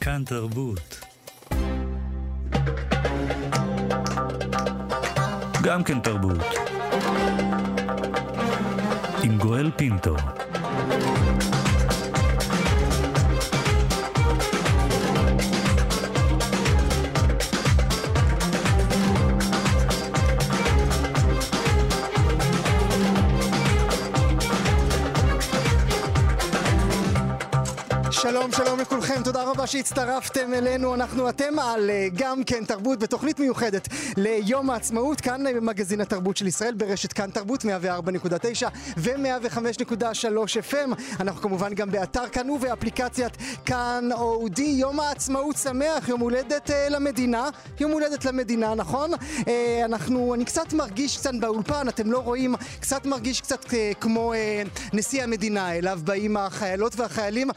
כאן תרבות. גם כן תרבות. עם גואל פינטו. שלום, שלום לכולכם, תודה רבה שהצטרפתם אלינו. אנחנו אתם על אה, גם כן תרבות בתוכנית מיוחדת ליום העצמאות, כאן אה, במגזין התרבות של ישראל, ברשת כאן תרבות 104.9 ו-105.3 FM. אנחנו כמובן גם באתר כאן ובאפליקציית כאן אודי. יום העצמאות שמח, יום הולדת אה, למדינה. יום הולדת למדינה, נכון? אה, אנחנו, אני קצת מרגיש קצת באולפן, אתם לא רואים, קצת מרגיש קצת אה, כמו אה, נשיא המדינה, אליו באים החיילות והחיילים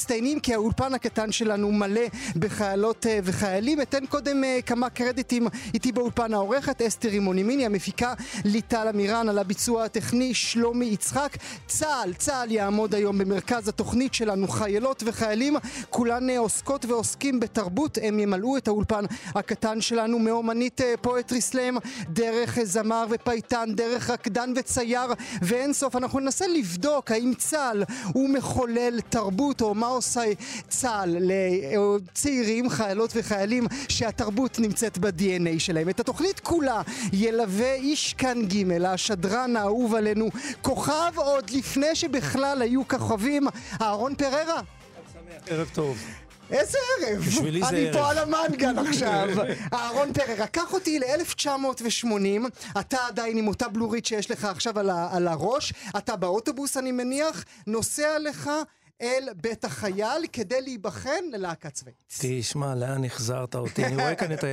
המצטיינים, כי האולפן הקטן שלנו מלא בחיילות אה, וחיילים. אתן קודם אה, כמה קרדיטים איתי באולפן העורכת, אסתר רימוני מיני, המפיקה ליטל אמירן, על הביצוע הטכני שלומי יצחק. צה"ל, צה"ל יעמוד היום במרכז התוכנית שלנו, חיילות וחיילים, כולן אה, עוסקות ועוסקים בתרבות, הם ימלאו את האולפן הקטן שלנו מאומנית פואטרי סלאם, דרך זמר ופייטן, דרך רקדן וצייר, ואין סוף. אנחנו ננסה לבדוק האם צה"ל הוא מחולל תרבות, או מה עושה צה"ל לצעירים, חיילות וחיילים, שהתרבות נמצאת ב-DNA שלהם. את התוכנית כולה ילווה איש כאן ג', השדרן האהוב עלינו, כוכב עוד לפני שבכלל היו כוכבים, אהרון פררה. ערב טוב. איזה ערב? בשבילי זה אני ערב. פה על המנגל עכשיו. אהרון פררה, קח אותי ל-1980, אתה עדיין עם אותה בלורית שיש לך עכשיו על, ה- על הראש, אתה באוטובוס אני מניח, נוסע לך אל בית החייל כדי להיבחן ללהקה צבאית. תשמע, לאן החזרת אותי? אני רואה כאן את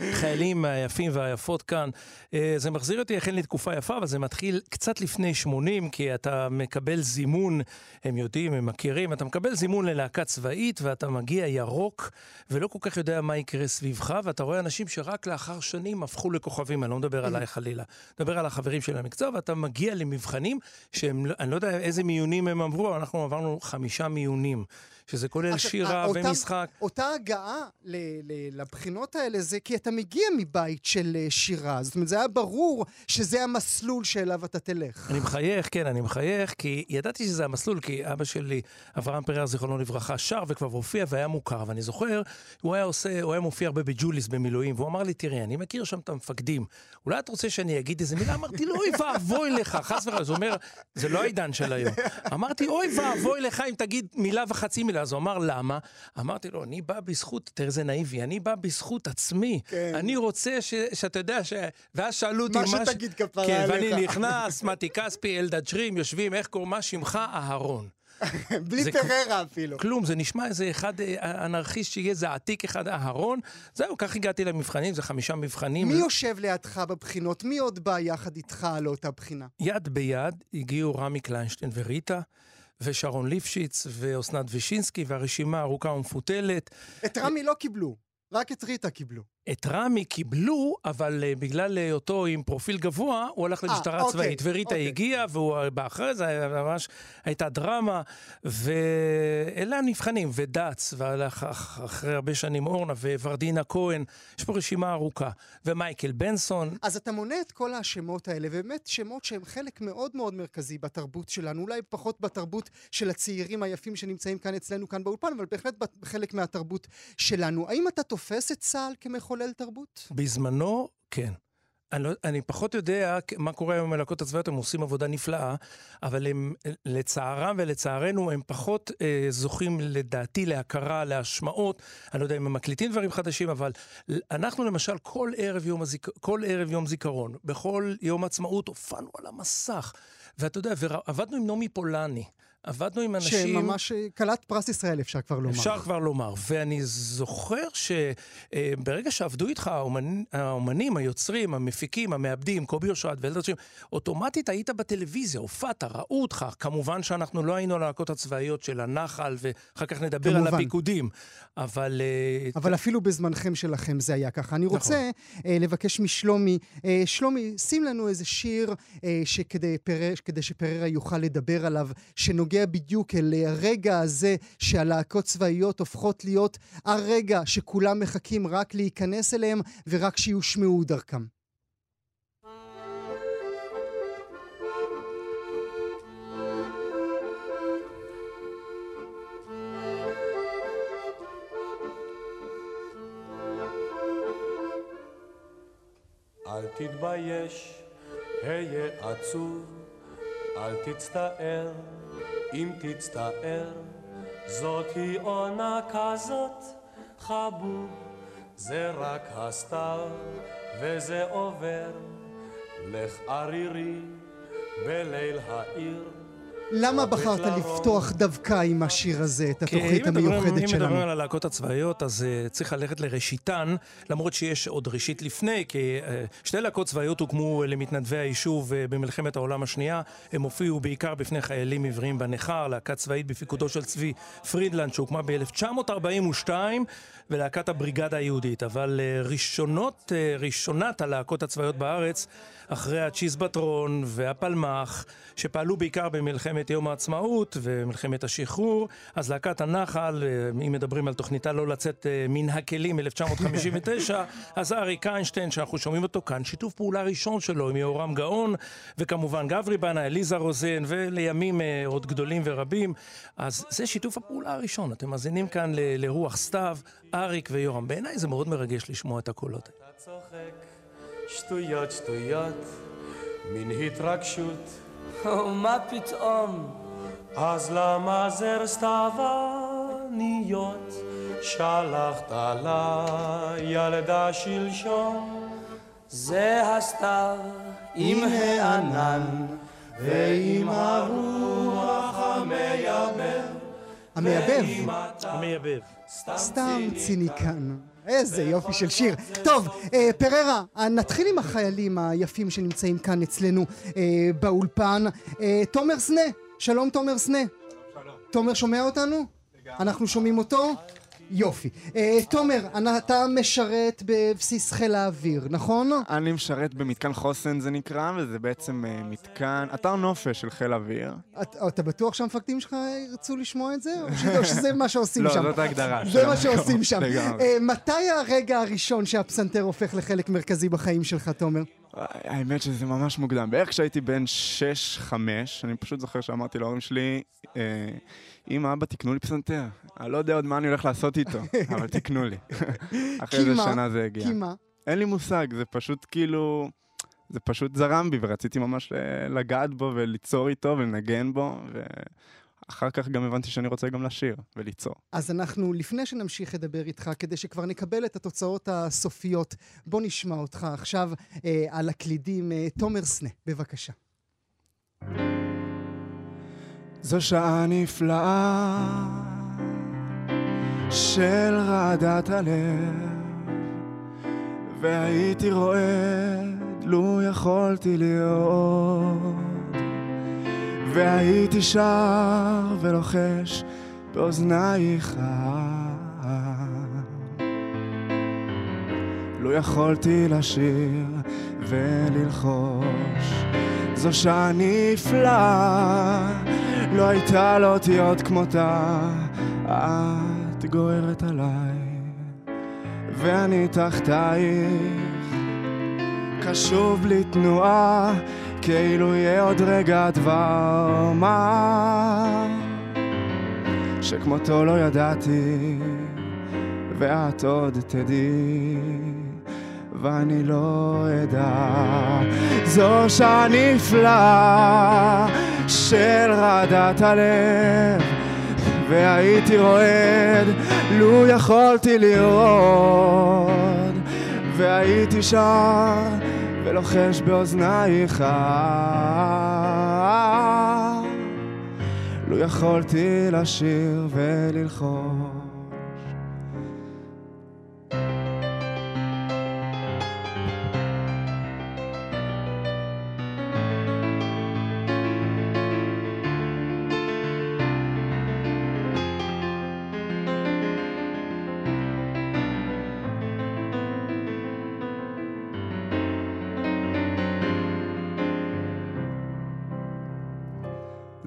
החיילים היפים והיפות כאן. אה, זה מחזיר אותי אכן לתקופה יפה, אבל זה מתחיל קצת לפני 80, כי אתה מקבל זימון, הם יודעים, הם מכירים, אתה מקבל זימון ללהקה צבאית, ואתה מגיע ירוק, ולא כל כך יודע מה יקרה סביבך, ואתה רואה אנשים שרק לאחר שנים הפכו לכוכבים, אני לא מדבר עליי חלילה. מדבר על החברים של המקצוע, ואתה מגיע למבחנים שהם, לא- אני לא יודע איזה מיונים הם עברו, אנחנו עברנו חמישה מיונים, שזה כולל עכשיו, שירה אותם- ומשחק. אותה הגעה ל- ל- לבחינות האלה זה כי אתה מגיע מבית של אה, שירה, זאת אומרת זה היה ברור שזה המסלול שאליו אתה תלך. אני מחייך, כן, אני מחייך, כי ידעתי שזה המסלול, כי אבא שלי, אברהם פרר, זיכרונו לברכה, שר וכבר הופיע והיה מוכר, ואני זוכר, הוא היה עושה, הוא היה מופיע הרבה בג'וליס במילואים, והוא אמר לי, תראה, אני מכיר שם את המפקדים, אולי את רוצה שאני אגיד איזה מילה? אמרתי לו, אוי ואבוי לך, חס וחלילה, הוא אומר, זה לא העידן של היום. אמרתי, אוי ואבוי לך אם תגיד מילה וחצי מילה, אז הוא אמר, למה? אמרתי לו, אני בא בזכות, תראה איזה נאיבי, אני בא בזכות עצמי. כן. אני רוצה ש, שאתה יודע, ש... ואז שאלו אותי, מה ש- שתגיד כפרה כן, עליך. ואני נכנס, מתי כספי, אלדד שרים, יושבים, איך קוראים, מה שמך? אהרון. בלי פררה אפילו. כלום, זה נשמע איזה אחד אה, אנרכיסט שיהיה איזה עתיק אחד, אהרון. זהו, כך הגעתי למבחנים, זה חמישה מבחנים. מי יושב לידך בבחינות? מי עוד בא יחד איתך לאותה בחינה? יד ביד הגיעו רמי קליינשטיין וריטה, ושרון ליפשיץ, ואסנת וישינסקי, והרשימה ארוכה ומפותלת. את רמי לא קיבלו, רק את ריטה קיבלו. את רמי קיבלו, אבל uh, בגלל היותו עם פרופיל גבוה, הוא הלך למשטרה אוקיי, צבאית. וריטה אוקיי. הגיעה, והוא אחרי זה, ממש הייתה דרמה, ואלה הנבחנים, ודץ, אחרי הרבה שנים אורנה, וורדינה כהן, יש פה רשימה ארוכה, ומייקל בנסון. אז אתה מונה את כל השמות האלה, ובאמת שמות שהם חלק מאוד מאוד מרכזי בתרבות שלנו, אולי פחות בתרבות של הצעירים היפים שנמצאים כאן אצלנו כאן באולפן, אבל בהחלט חלק מהתרבות שלנו. האם אתה תופס את צה"ל כמחולל תרבות? בזמנו, כן. אני, לא, אני פחות יודע מה קורה עם המלהקות הצבאיות, הם עושים עבודה נפלאה, אבל הם, לצערם ולצערנו, הם פחות אה, זוכים לדעתי להכרה, להשמעות. אני לא יודע אם הם מקליטים דברים חדשים, אבל אנחנו למשל, כל ערב יום, הזיק... כל ערב יום זיכרון, בכל יום עצמאות, הופענו על המסך. ואתה יודע, ועבדנו עם נעמי פולני. עבדנו עם אנשים... שממש אה, כלת פרס ישראל, אפשר כבר לומר. אפשר כבר לומר. ואני זוכר שברגע שעבדו איתך האומנ... האומנים, היוצרים, המפיקים, המעבדים, קובי אושרת ואלדד שם, אוטומטית היית בטלוויזיה, הופעת, ראו אותך. כמובן שאנחנו לא היינו הלהקות הצבאיות של הנחל, ואחר כך נדבר כמובן. על הפיקודים. אבל... אה, אבל אפילו בזמנכם שלכם זה היה ככה. אני נכון. רוצה אה, לבקש משלומי, אה, שלומי, שים לנו איזה שיר אה, שכדי פרר, שפררה יוכל לדבר עליו, שנוגע בדיוק אל הרגע הזה שהלהקות צבאיות הופכות להיות הרגע שכולם מחכים רק להיכנס אליהם ורק שיושמעו דרכם. אל תתבייש, היה עצוב, אל תצטער, אם תצטער, זאת היא עונה כזאת, חבוב, זה רק הסתיו, וזה עובר, לך ערירי, בליל העיר. למה בחרת לפתוח דווקא עם השיר הזה, את התוכנית אם המיוחדת אם שלנו? מדברים על הלהקות הצבאיות, אז uh, צריך ללכת לראשיתן, למרות שיש עוד ראשית לפני, כי uh, שתי להקות צבאיות הוקמו uh, למתנדבי היישוב uh, במלחמת העולם השנייה. הם הופיעו בעיקר בפני חיילים עבריים בניכר, להקה צבאית בפיקודו של צבי פרידלנד, שהוקמה ב-1942, ולהקת הבריגדה היהודית. אבל uh, ראשונות, uh, ראשונת הלהקות הצבאיות בארץ, אחרי הצ'יזבטרון והפלמ"ח, שפעלו בעיקר במלחמת יום העצמאות ומלחמת השחרור, אז להקת הנחל, אה, אם מדברים על תוכניתה לא לצאת אה, מן הכלים 1959, אז אריק איינשטיין, שאנחנו שומעים אותו כאן, שיתוף פעולה ראשון שלו עם יהורם גאון, וכמובן גברי בנה, אליזה רוזן, ולימים אה, עוד גדולים ורבים. אז זה שיתוף הפעולה הראשון. אתם מאזינים כאן ל- לרוח סתיו, אריק ויורם. בעיניי זה מאוד מרגש לשמוע את הקולות. אתה צוחק, שטויות שטויות, מין התרגשות. ומה פתאום? אז למה זר סתיווניות שלחת לילדה שלשום? זה הסתיו עם הענן ועם הרוח המייבב. המייבב. סתם ציניקן. איזה יופי של שיר. טוב, אה, פררה, נתחיל עם החיילים היפים שנמצאים כאן אצלנו אה, באולפן. אה, תומר סנה, שלום תומר סנה. תומר שומע אותנו? אנחנו שומעים אותו? יופי. אה, תומר, אתה משרת בבסיס חיל האוויר, נכון? אני משרת במתקן חוסן זה נקרא, וזה בעצם אה, מתקן, אתר נופש של חיל אוויר. את- אתה בטוח שהמפקדים שלך ירצו לשמוע את זה? או שזה מה שעושים לא, שם? זאת ההגדרה. זה מה. שעושים שם. אה, מתי הרגע הראשון שהפסנתר הופך לחלק מרכזי בחיים שלך, תומר? האמת שזה ממש מוקדם. בערך כשהייתי בן 6-5, אני פשוט זוכר שאמרתי להורים שלי, אה, אמא, אבא, תקנו לי פסנתר. אני לא יודע עוד מה אני הולך לעשות איתו, אבל תקנו לי. אחרי איזה? שנה זה הגיע. כי מה? אין לי מושג, זה פשוט כאילו... זה פשוט זרם בי, ורציתי ממש ל- לגעת בו וליצור איתו ולנגן בו, ואחר כך גם הבנתי שאני רוצה גם לשיר וליצור. אז אנחנו, לפני שנמשיך לדבר איתך, כדי שכבר נקבל את התוצאות הסופיות, בוא נשמע אותך עכשיו אה, על הקלידים. אה, תומר סנה, בבקשה. זו שעה נפלאה של רעדת הלב, והייתי רועד לו יכולתי להיות, והייתי שר ולוחש באוזנייך. לו יכולתי לשיר וללחוש, זו שעה נפלאה, לא הייתה לו אותיות כמותה, את גוערת עליי, ואני תחתייך, קשוב בלי תנועה, כאילו יהיה עוד רגע דבר. מה, שכמותו לא ידעתי, ואת עוד תדעי. ואני לא אדע. זו שעה נפלאה של רעדת הלב, והייתי רועד, לו יכולתי לראות, והייתי שר ולוחש באוזנייך. לו יכולתי לשיר וללחוש.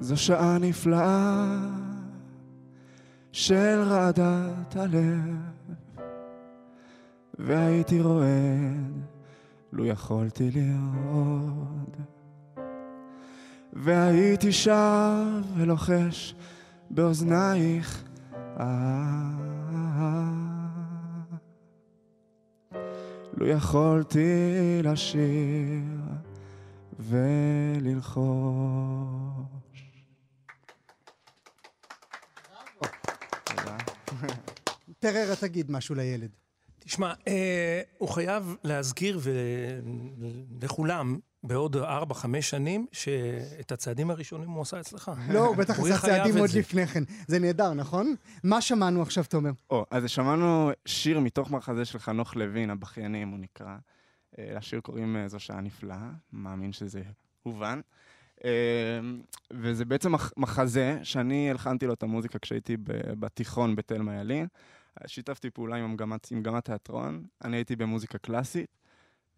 זו שעה נפלאה של רעדת הלב, והייתי רועד לו יכולתי לרעוד. והייתי שב ולוחש באוזנייך אה, לו יכולתי לשיר וללחוש. טררה, תגיד משהו לילד. תשמע, אה, הוא חייב להזכיר ו... לכולם בעוד 4-5 שנים שאת הצעדים הראשונים הוא עשה אצלך. לא, הוא בטח עשה צעדים עוד זה. לפני כן. זה נהדר, נכון? מה שמענו עכשיו, תומר? או, אז שמענו שיר מתוך מחזה של חנוך לוין, הבכיינים הוא נקרא. אה, לשיר קוראים אה, זו שעה נפלאה, מאמין שזה הובן. אה, וזה בעצם מח- מחזה שאני הלחנתי לו את המוזיקה כשהייתי בתיכון בתלמה ילין. שיתפתי פעולה עם מגמת, עם מגמת תיאטרון, אני הייתי במוזיקה קלאסית,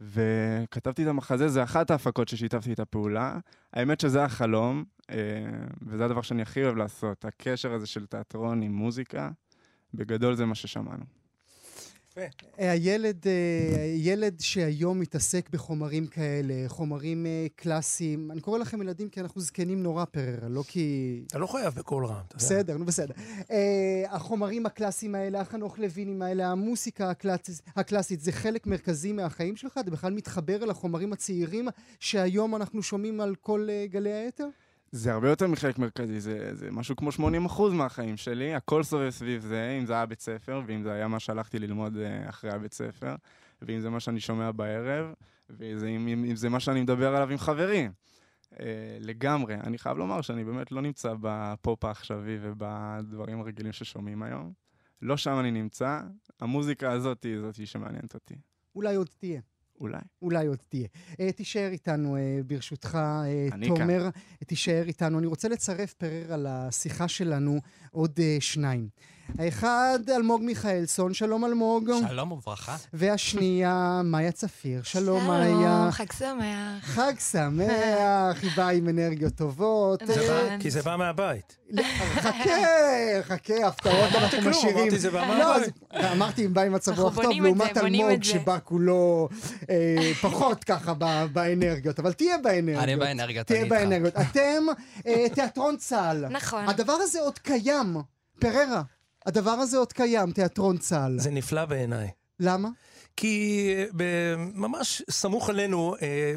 וכתבתי את המחזה, זה אחת ההפקות ששיתפתי את הפעולה. האמת שזה החלום, אה, וזה הדבר שאני הכי אוהב לעשות, הקשר הזה של תיאטרון עם מוזיקה. בגדול זה מה ששמענו. אה, הילד, אה, ילד שהיום מתעסק בחומרים כאלה, חומרים אה, קלאסיים, אני קורא לכם ילדים כי אנחנו זקנים נורא פררה, לא כי... אתה לא חייב בקול רם. בסדר, נו בסדר. אה, החומרים הקלאסיים האלה, החנוך לוינים האלה, המוסיקה הקלאסית, הקלאסית, זה חלק מרכזי מהחיים שלך? אתה בכלל מתחבר אל החומרים הצעירים שהיום אנחנו שומעים על כל גלי האתר? זה הרבה יותר מחלק מרכזי, זה, זה משהו כמו 80% מהחיים שלי, הכל סובב סביב זה, אם זה היה בית ספר, ואם זה היה מה שהלכתי ללמוד אה, אחרי הבית ספר, ואם זה מה שאני שומע בערב, ואם אם, אם, אם זה מה שאני מדבר עליו עם חברים. אה, לגמרי. אני חייב לומר שאני באמת לא נמצא בפופ העכשווי ובדברים הרגילים ששומעים היום. לא שם אני נמצא, המוזיקה הזאת היא זאת שמעניינת אותי. אולי עוד תהיה. אולי. אולי עוד תהיה. אה, תישאר איתנו, אה, ברשותך, אה, אני תומר. תישאר איתנו. אני רוצה לצרף, פרר, על השיחה שלנו עוד שניים. האחד, אלמוג מיכאלסון, שלום אלמוג. שלום וברכה. והשנייה, מאיה צפיר. שלום, מאיה. חג שמח. חג שמח, היא באה עם אנרגיות טובות. כי זה בא מהבית. חכה, חכה, הפתעות אנחנו משאירים. אמרתי, זה בא לא, מהבית. אז אמרתי אם בא עם מצב רוח טוב, לעומת אלמוג. שבא כולו אה, פחות ככה באנרגיות, אבל תהיה באנרגיות. אני באנרגיות, תהיה אני איתך. באנרגיות. אתם אה, תיאטרון צה"ל. נכון. הדבר הזה עוד קיים. פררה, הדבר הזה עוד קיים, תיאטרון צה"ל. זה נפלא בעיניי. למה? כי אה, ממש סמוך עלינו אה,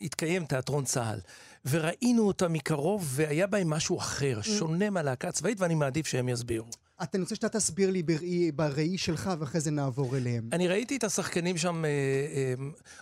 התקיים תיאטרון צה"ל, וראינו אותה מקרוב, והיה בהם משהו אחר, שונה מהלהקה הצבאית, ואני מעדיף שהם יסבירו. אתה רוצה שאתה תסביר לי בראי, בראי שלך, ואחרי זה נעבור אליהם. אני ראיתי את השחקנים שם אה, אה,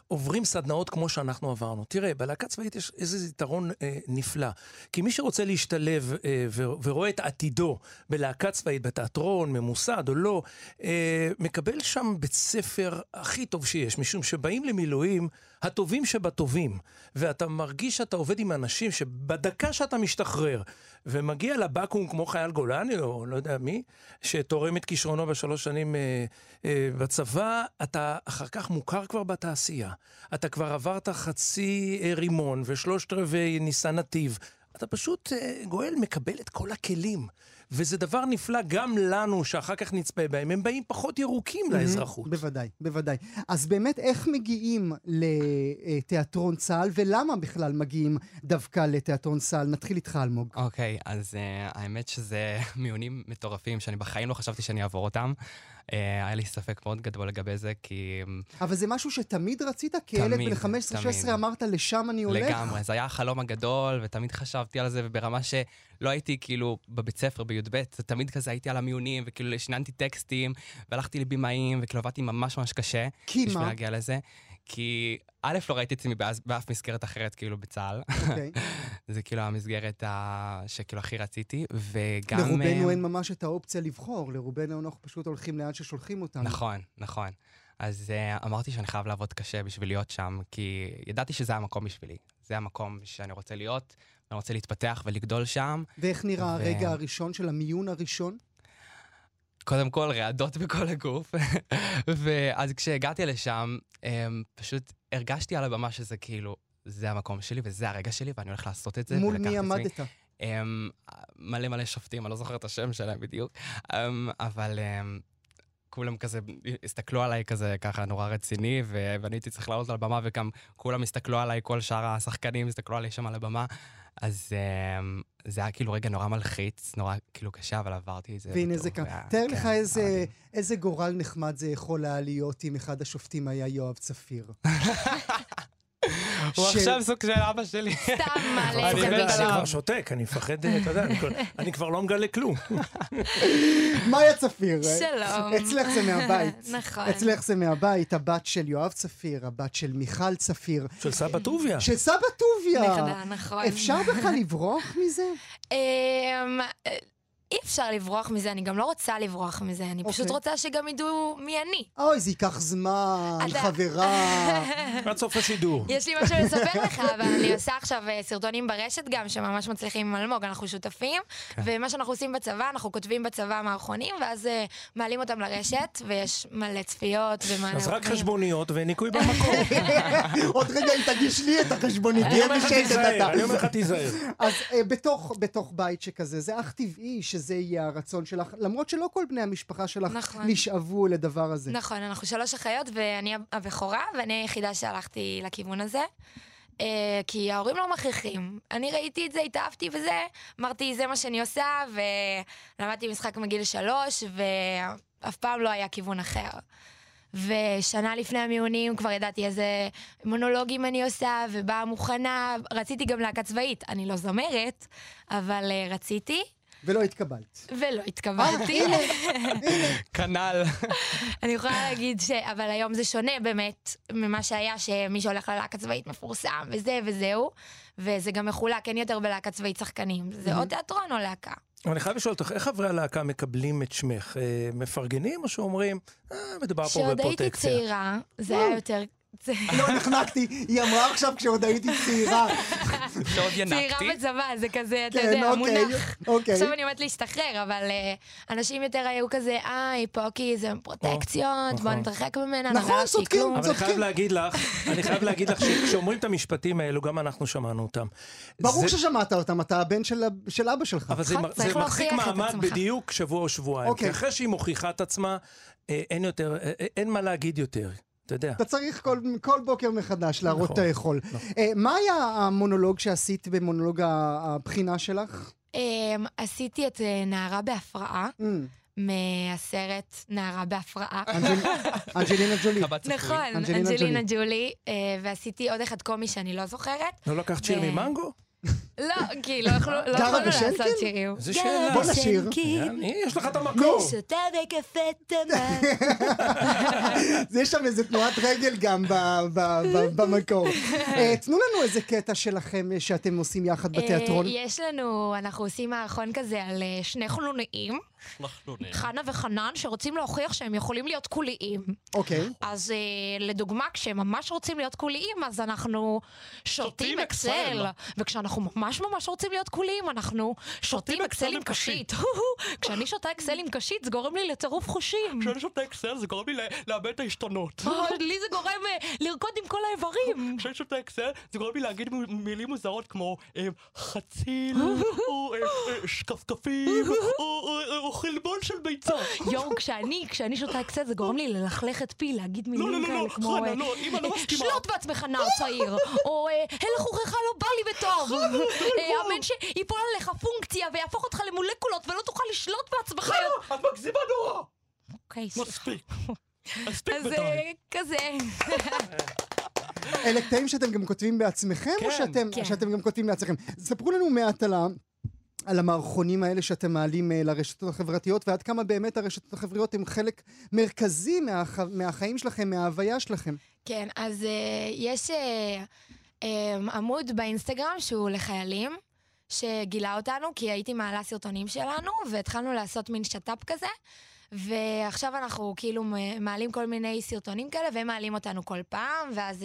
עוברים סדנאות כמו שאנחנו עברנו. תראה, בלהקה צבאית יש איזה יתרון אה, נפלא. כי מי שרוצה להשתלב אה, ורואה את עתידו בלהקה צבאית, בתיאטרון, ממוסד או לא, אה, מקבל שם בית ספר הכי טוב שיש, משום שבאים למילואים הטובים שבטובים, ואתה מרגיש שאתה עובד עם אנשים שבדקה שאתה משתחרר, ומגיע לבקו"ם כמו חייל גולני, או לא יודע מי, שתורם את כישרונו בשלוש שנים אה, אה, בצבא, אתה אחר כך מוכר כבר בתעשייה. אתה כבר עברת חצי אה, רימון ושלושת רבעי ניסן נתיב. אתה פשוט, אה, גואל, מקבל את כל הכלים. וזה דבר נפלא גם לנו, שאחר כך נצפה בהם. הם באים פחות ירוקים לאזרחות. בוודאי, בוודאי. אז באמת, איך מגיעים לתיאטרון צה"ל, ולמה בכלל מגיעים דווקא לתיאטרון צה"ל? נתחיל איתך, אלמוג. אוקיי, אז uh, האמת שזה מיונים מטורפים שאני בחיים לא חשבתי שאני אעבור אותם. Uh, היה לי ספק מאוד גדול לגבי זה, כי אמ, אבל זה משהו שתמיד רצית? כילד בן 15-16 תמיד. אמרת, לשם אני הולך? לגמרי, זה היה החלום הגדול, ותמיד חשבתי על זה, וברמה שלא הייתי כאילו בבית ספר, בי"ב, זה תמיד כזה הייתי על המיונים, וכאילו שיננתי טקסטים, והלכתי לבימאים, וכאילו עבדתי ממש ממש קשה. כי בשביל מה? להגיע לזה. כי א', לא ראיתי את עצמי באף, באף מסגרת אחרת, כאילו, בצה"ל. אוקיי. זה כאילו המסגרת ה... שכאילו הכי רציתי, וגם... לרובנו אה, אין ממש את האופציה לבחור, לרובנו אנחנו פשוט הולכים לאן ששולחים אותנו. נכון, נכון. אז uh, אמרתי שאני חייב לעבוד קשה בשביל להיות שם, כי ידעתי שזה המקום בשבילי. זה המקום שאני רוצה להיות, אני רוצה להתפתח ולגדול שם. ואיך נראה ו- הרגע הראשון של המיון הראשון? קודם כל, רעדות בכל הגוף. ואז כשהגעתי לשם, um, פשוט הרגשתי על הבמה שזה כאילו, זה המקום שלי וזה הרגע שלי, ואני הולך לעשות את זה. מול מי. עמדת? Um, מלא מלא שופטים, אני לא זוכר את השם שלהם בדיוק, um, אבל um, כולם כזה הסתכלו עליי כזה ככה נורא רציני, ו- ואני הייתי צריך לעלות על הבמה, וגם כולם הסתכלו עליי, כל שאר השחקנים הסתכלו עליי שם על הבמה. אז um, זה היה כאילו רגע נורא מלחיץ, נורא כאילו קשה, אבל עברתי את זה. והנה זה. והיה- תאר כן, לך. איזה גורל נחמד זה יכול היה להיות אם אחד השופטים היה יואב צפיר. הוא עכשיו סוג של אבא שלי. סתם מעלה אני. כבר שותק, אני מפחד, אתה יודע, אני כבר- אני כבר לא מגלה כלום. מאיה צפיר. שלום. אצלך זה מהבית. נכון. אצלך זה מהבית, הבת של יואב צפיר, הבת של מיכל צפיר, של סבא טוביה. של סבא טוביה. נכדה, נכון. אפשר בכלל לברוח מזה? אי אפשר לברוח מזה, אני גם לא רוצה לברוח מזה, אני פשוט אוקיי. רוצה שגם ידעו מי אני. אוי, זה ייקח זמן, אתה- חברה. עד סוף השידור. יש לי משהו לספר לך, אבל אני עושה עכשיו אה, סרטונים ברשת גם, שממש מצליחים עם אלמוג, אנחנו שותפים, כן. ומה שאנחנו עושים בצבא, אנחנו כותבים בצבא מערכונים, ואז אה, מעלים אותם לרשת, ויש מלא צפיות ומלא... אז רק. חשבוניות וניקוי במקור. עוד רגע היא תגיש לי את החשבונית, תהיה בשקט אתה. אני אומר לך תיזהר. אז אה, בתוך, בתוך בית שכזה, זה אך טבעי שזה יהיה הרצון שלך, למרות שלא כל בני המשפחה שלך נכון. נשאבו לדבר הזה. נכון, אנחנו שלוש אחיות, ואני הבכורה, ואני היחידה שהלכתי לכיוון הזה. אה, כי ההורים לא מכריחים. אני ראיתי את זה, התאהבתי בזה, אמרתי, זה מה שאני עושה, ולמדתי משחק מגיל שלוש, ואף פעם לא היה כיוון אחר. ושנה לפני המיונים כבר ידעתי איזה מונולוגים אני עושה, ובאה מוכנה, רציתי גם להקה צבאית. אני לא זמרת, אבל אה, רציתי, ולא התקבלת. ולא התקבלתי. כנ"ל. אני יכולה להגיד ש... אבל היום זה שונה באמת ממה שהיה, שמי שהולך ללהקה צבאית מפורסם, וזה וזהו. וזה גם מחולק, אין יותר בלהקה צבאית שחקנים. זה או תיאטרון או להקה. אבל אני חייב לשאול אותך, איך חברי הלהקה מקבלים את שמך? אה, מפרגנים או שאומרים, אה, מדובר פה כשעוד הייתי בפרוטקציה? צעירה, זה היה יותר... לא נחנקתי, היא אמרה עכשיו כשעוד הייתי צעירה. שעוד צעירה ינקתי. בצבא, זה כזה, אתה כן, יודע, אוקיי, מונח. אוקיי. עכשיו אני עומדת להשתחרר, אבל אה, אנשים יותר היו כזה, אה, היא פה כי זה פרוטקציות, בוא נכון. נתרחק ממנה, נכון, שהיא צודקים, כלום. אבל אני חייב צודקים. להגיד לך, אני חייב להגיד לך שכשאומרים את המשפטים האלו, גם אנחנו שמענו אותם. ברור ששמעת אותם, אתה הבן של אבא שלך. אבל זה, נכון, מחזיק מעמד. בדיוק שבוע או שבועיים. אוקיי. כי אחרי שהיא מוכיחה את עצמה, אין יותר, אה, אה, אין מה להגיד יותר. אתה יודע. אתה צריך כל, כל בוקר מחדש להראות נכון, את היכול. אה, מה היה המונולוג שעשית במונולוג הבחינה שלך? אמ, עשיתי את אה, נערה בהפרעה. Mm, מהסרט נערה בהפרעה. אנג'ל- אנג'לינה ג'ולי. קב"ט צפוי. נכון, אנג'לינה ג'ולי, אה, ועשיתי עוד אחד קומי שאני לא זוכרת. לא לקחת שיר ממנגו? לא, כי לא יכלו- לא גרה יכולנו? לעשות שירים. איזה שאלה. בוא נשיר. יש לך את. המקור. שותה בקפה תמר. יש שם איזה תנועת רגל גם ב- ב- ב- במקור. אה, תנו לנו איזה קטע שלכם שאתם עושים יחד בתיאטרון. אה, יש לנו, אנחנו עושים מערכון כזה על אה, שני חנונאים, חנה וחנן, שרוצים להוכיח שהם יכולים להיות קוליים. אוקיי. אז לדוגמה, כשהם ממש רוצים להיות קוליים, אז אנחנו שותים אקסל. וכשאנחנו ממש ממש רוצים להיות קוליים, אנחנו שותים אקסל עם קשית. כשאני שותה אקסל עם קשית, זה גורם לי לטירוף חושים. כשאני שותה אקסל זה גורם לי לאבד את העשתונות. אה, לי זה גורם אה, לרקוד עם כל האיברים. כשאני שותה אקסל זה גורם לי להגיד מילים מוזרות כמו אה, חציל, או שקפקפים, או- חלבון של ביצה. יואו, כשאני, כשאני שותה אקסל, זה גורם לי ללכלך את פי, להגיד לא, מילים לא, לא, כאלה לא, כמו... חנה, לא, אמא לא מסכימה. שלוט בעצמך נער צעיר, או הלך וחך לא בא לי בטוב. אה, אמן שיפול עליך פונקציה ויהפוך אותך למולקולות ולא תוכל לשלוט בעצמך. חנה, את מגזימה נורא. אוקיי, מספיק. מספיק אז בינתיים. אה, כזה. אלה קטעים שאתם גם כותבים בעצמכם, או כן. שאתם, כן. שאתם גם כותבים לעצמכם? ספרו לנו מעט על, ה, על המערכונים האלה שאתם מעלים אה, לרשתות החברתיות, ועד כמה באמת הרשתות החברתיות הן חלק מרכזי מהח... מהחיים שלכם, מההוויה שלכם. כן, אז uh, יש uh, עמוד באינסטגרם שהוא לחיילים, שגילה אותנו, כי הייתי מעלה סרטונים שלנו, והתחלנו לעשות מין שת"פ כזה. ועכשיו אנחנו כאילו מעלים כל מיני סרטונים כאלה, והם מעלים אותנו כל פעם, ואז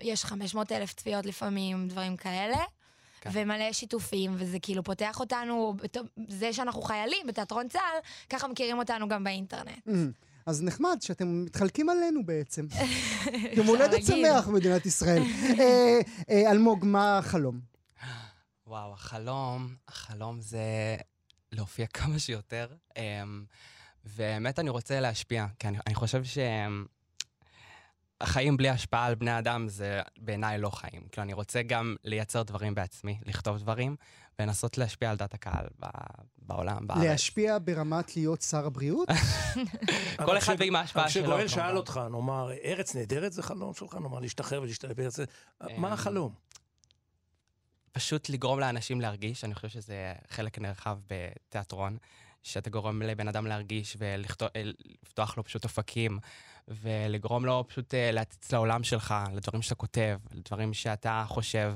יש 500 אלף צפיות לפעמים, דברים כאלה. כן. ומלא שיתופים, וזה כאילו פותח אותנו, זה שאנחנו חיילים בתיאטרון צה"ל, ככה מכירים אותנו גם באינטרנט. Mm. אז נחמד שאתם מתחלקים עלינו בעצם. יום הולדת שמח במדינת ישראל. אה, אה, אלמוג, מה החלום? וואו, החלום, החלום זה להופיע כמה שיותר. אמ, ובאמת אני רוצה להשפיע, כי אני, אני חושב שהחיים בלי השפעה על בני אדם זה בעיניי לא חיים. כאילו, אני רוצה גם לייצר דברים בעצמי, לכתוב דברים, ולנסות להשפיע על דת הקהל בעולם, בארץ. להשפיע ברמת להיות שר הבריאות? כל אחד ועם ההשפעה שלו. כשגואל שאל אותך, נאמר, ארץ נהדרת זה חלום שלך? נאמר, להשתחרר ולהשתלב בארץ... מה אמ, החלום? פשוט לגרום לאנשים להרגיש, אני חושב שזה חלק נרחב בתיאטרון, שאתה גורם לבן אדם להרגיש ולפתוח לו פשוט אופקים, ולגרום לו פשוט אה, להציץ לעולם שלך, לדברים שאתה כותב, לדברים שאתה חושב.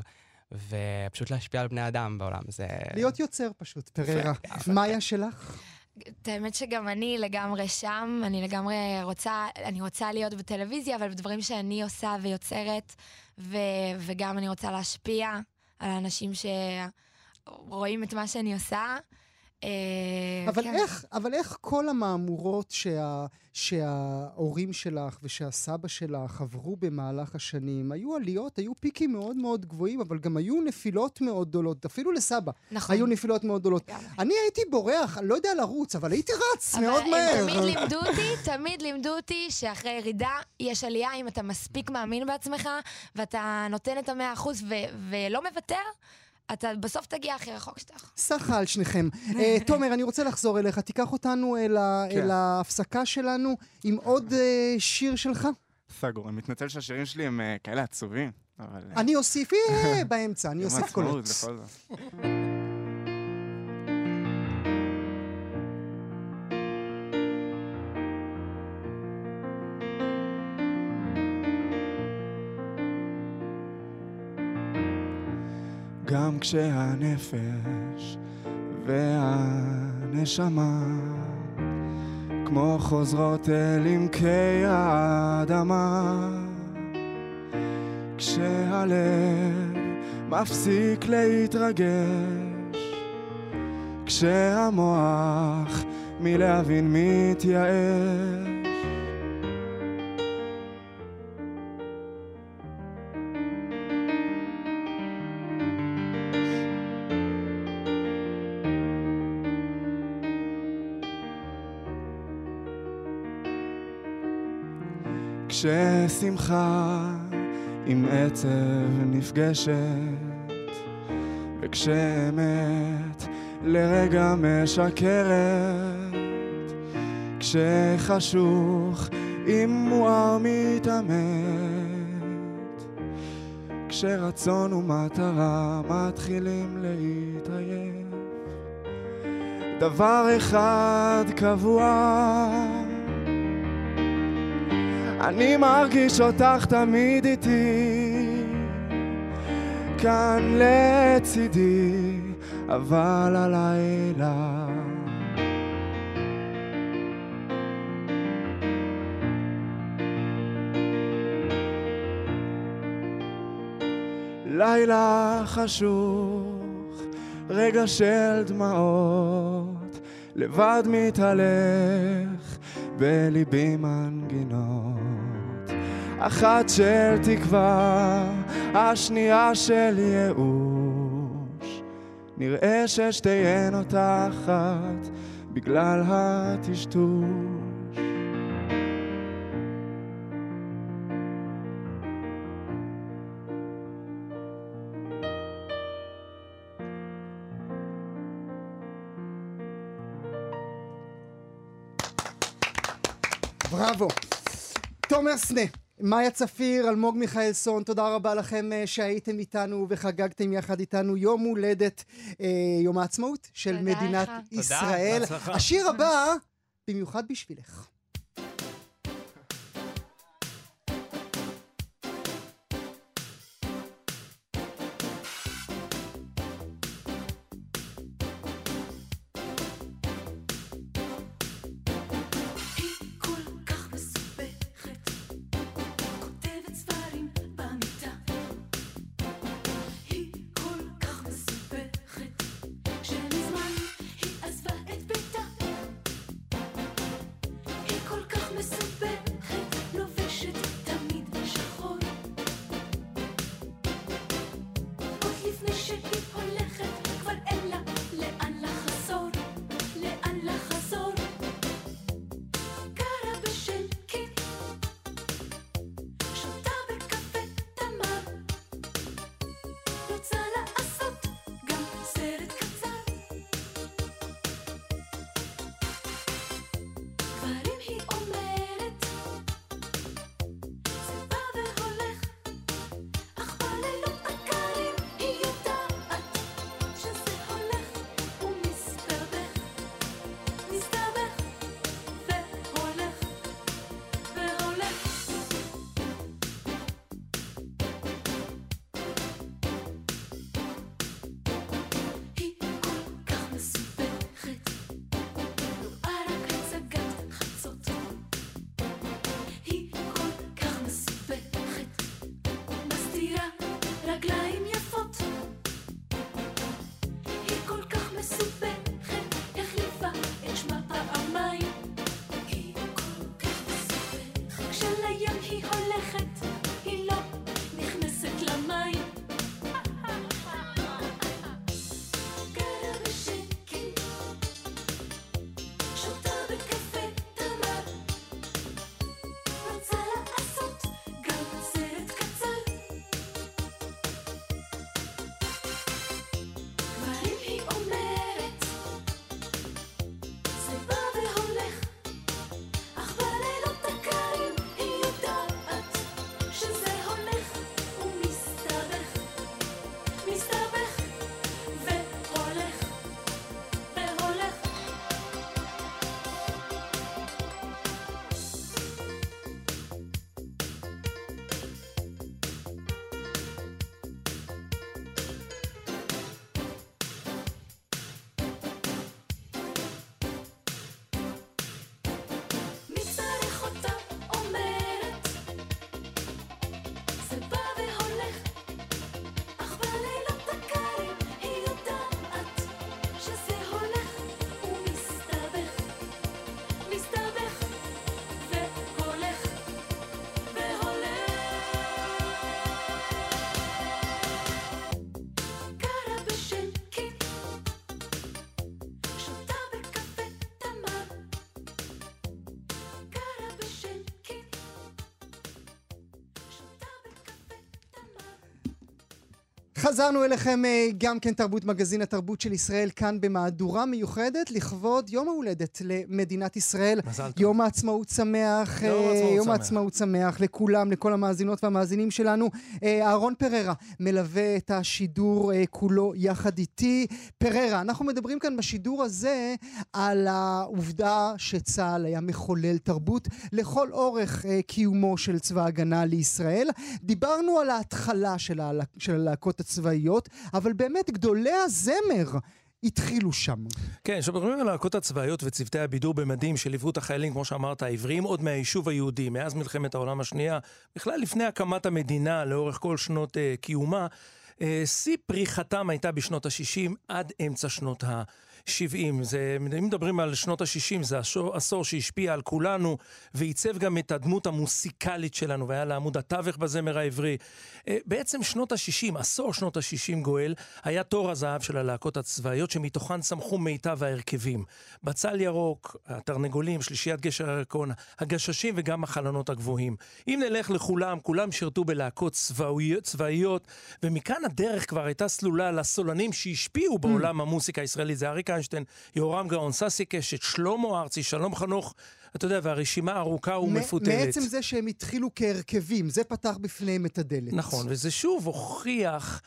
ופשוט להשפיע על בני אדם בעולם, זה... להיות יוצר פשוט, פררה. מאיה שלך? את האמת שגם אני לגמרי שם, אני לגמרי רוצה, אני רוצה להיות בטלוויזיה, אבל בדברים שאני עושה ויוצרת, ו, וגם אני רוצה להשפיע על האנשים שרואים את מה שאני עושה. אה, אבל, כן. איך, אבל איך כל המהמורות שה, שההורים שלך ושהסבא שלך עברו במהלך השנים, היו עליות, היו פיקים מאוד מאוד גבוהים, אבל גם היו נפילות מאוד גדולות, אפילו לסבא. נכון. היו נפילות מאוד גדולות. גם. אני הייתי בורח, אני לא יודע לרוץ, אבל הייתי רץ מאוד מהר. אבל תמיד לימדו אותי, תמיד לימדו אותי שאחרי ירידה יש עלייה אם אתה מספיק מאמין בעצמך, ואתה נותן את המאה אחוז ולא מוותר. אתה בסוף תגיע הכי רחוק שאתה יכול. סחה על שניכם. אה, תומר, אני רוצה לחזור אליך. תיקח אותנו אל, כן. ההפסקה שלנו עם עוד אה, שיר שלך. סגור, אני מתנצל שהשירים שלי הם אה, כאלה עצובים, אבל... אני אוסיף באמצע, אני אוסיף קולות. בכל זאת. גם כשהנפש והנשמה כמו חוזרות אל עמקי האדמה. כשהלב מפסיק להתרגש כשהמוח מלהבין מתייאש כששמחה עם עצב נפגשת, וכשאמת לרגע משקרת, כשחשוך עם מואר מתעמת, כשרצון ומטרה מתחילים להתעייף. דבר אחד קבוע אני מרגיש אותך תמיד איתי, כאן לצידי, אבל הלילה. לילה חשוך, רגע של דמעות, לבד מתהלך בליבי מנגינות. אחת של תקווה, השנייה של ייאוש. נראה ששתיהן אותה אחת בגלל הטשטוש. בראבו. תומר סנה, מאיה צפיר, אלמוג מיכאלסון, תודה רבה לכם אה, שהייתם איתנו וחגגתם יחד איתנו יום הולדת, אה, יום העצמאות של מדינת. ישראל. בהצלחה. השיר הבא, במיוחד בשבילך. חזרנו אליכם אה, גם כן תרבות מגזין התרבות של ישראל כאן במהדורה מיוחדת לכבוד יום ההולדת למדינת ישראל. מזל טוב. יום העצמאות שמח, יום אה, העצמאות יום שמח. העצמאות שמח לכולם, לכל המאזינות והמאזינים שלנו. אה, אהרון פררה מלווה את השידור כולו יחד איתי. פררה, אנחנו מדברים כאן בשידור הזה על העובדה שצה"ל היה מחולל תרבות לכל אורך קיומו של צבא ההגנה לישראל. דיברנו על ההתחלה של, הלהק, של הלהקות הצבאיות, אבל באמת גדולי הזמר התחילו שם. כן, כשמדברים על הלהקות הצבאיות וצוותי הבידור במדים שליוו את החיילים, כמו שאמרת, העבריים עוד מהיישוב היהודי, מאז מלחמת העולם השנייה, בכלל לפני הקמת המדינה, לאורך כל שנות uh, קיומה, uh, שיא פריחתם הייתה בשנות ה-60 עד אמצע שנות ה... 70. זה, אם מדברים על שנות ה-60, זה עשור, עשור שהשפיע על כולנו ועיצב גם את הדמות המוסיקלית שלנו והיה לעמוד התווך בזמר העברי. אה, בעצם שנות ה-60, עשור שנות ה-60 גואל, היה תור הזהב של הלהקות הצבאיות שמתוכן צמחו מיטב ההרכבים. בצל ירוק, התרנגולים, שלישיית גשר הירקון, הגששים וגם החלונות הגבוהים. אם נלך לכולם, כולם שירתו בלהקות צבאיות, צבאיות ומכאן הדרך כבר הייתה סלולה לסולנים שהשפיעו בעולם המוסיקה הישראלית. זה אריק איינשטיין, יהורם גאון, ססי קשת, שלמה ארצי, שלום חנוך. אתה יודע, והרשימה ארוכה ומפותלת. מעצם זה שהם התחילו כהרכבים, זה פתח בפניהם את הדלת. נכון, וזה שוב הוכיח,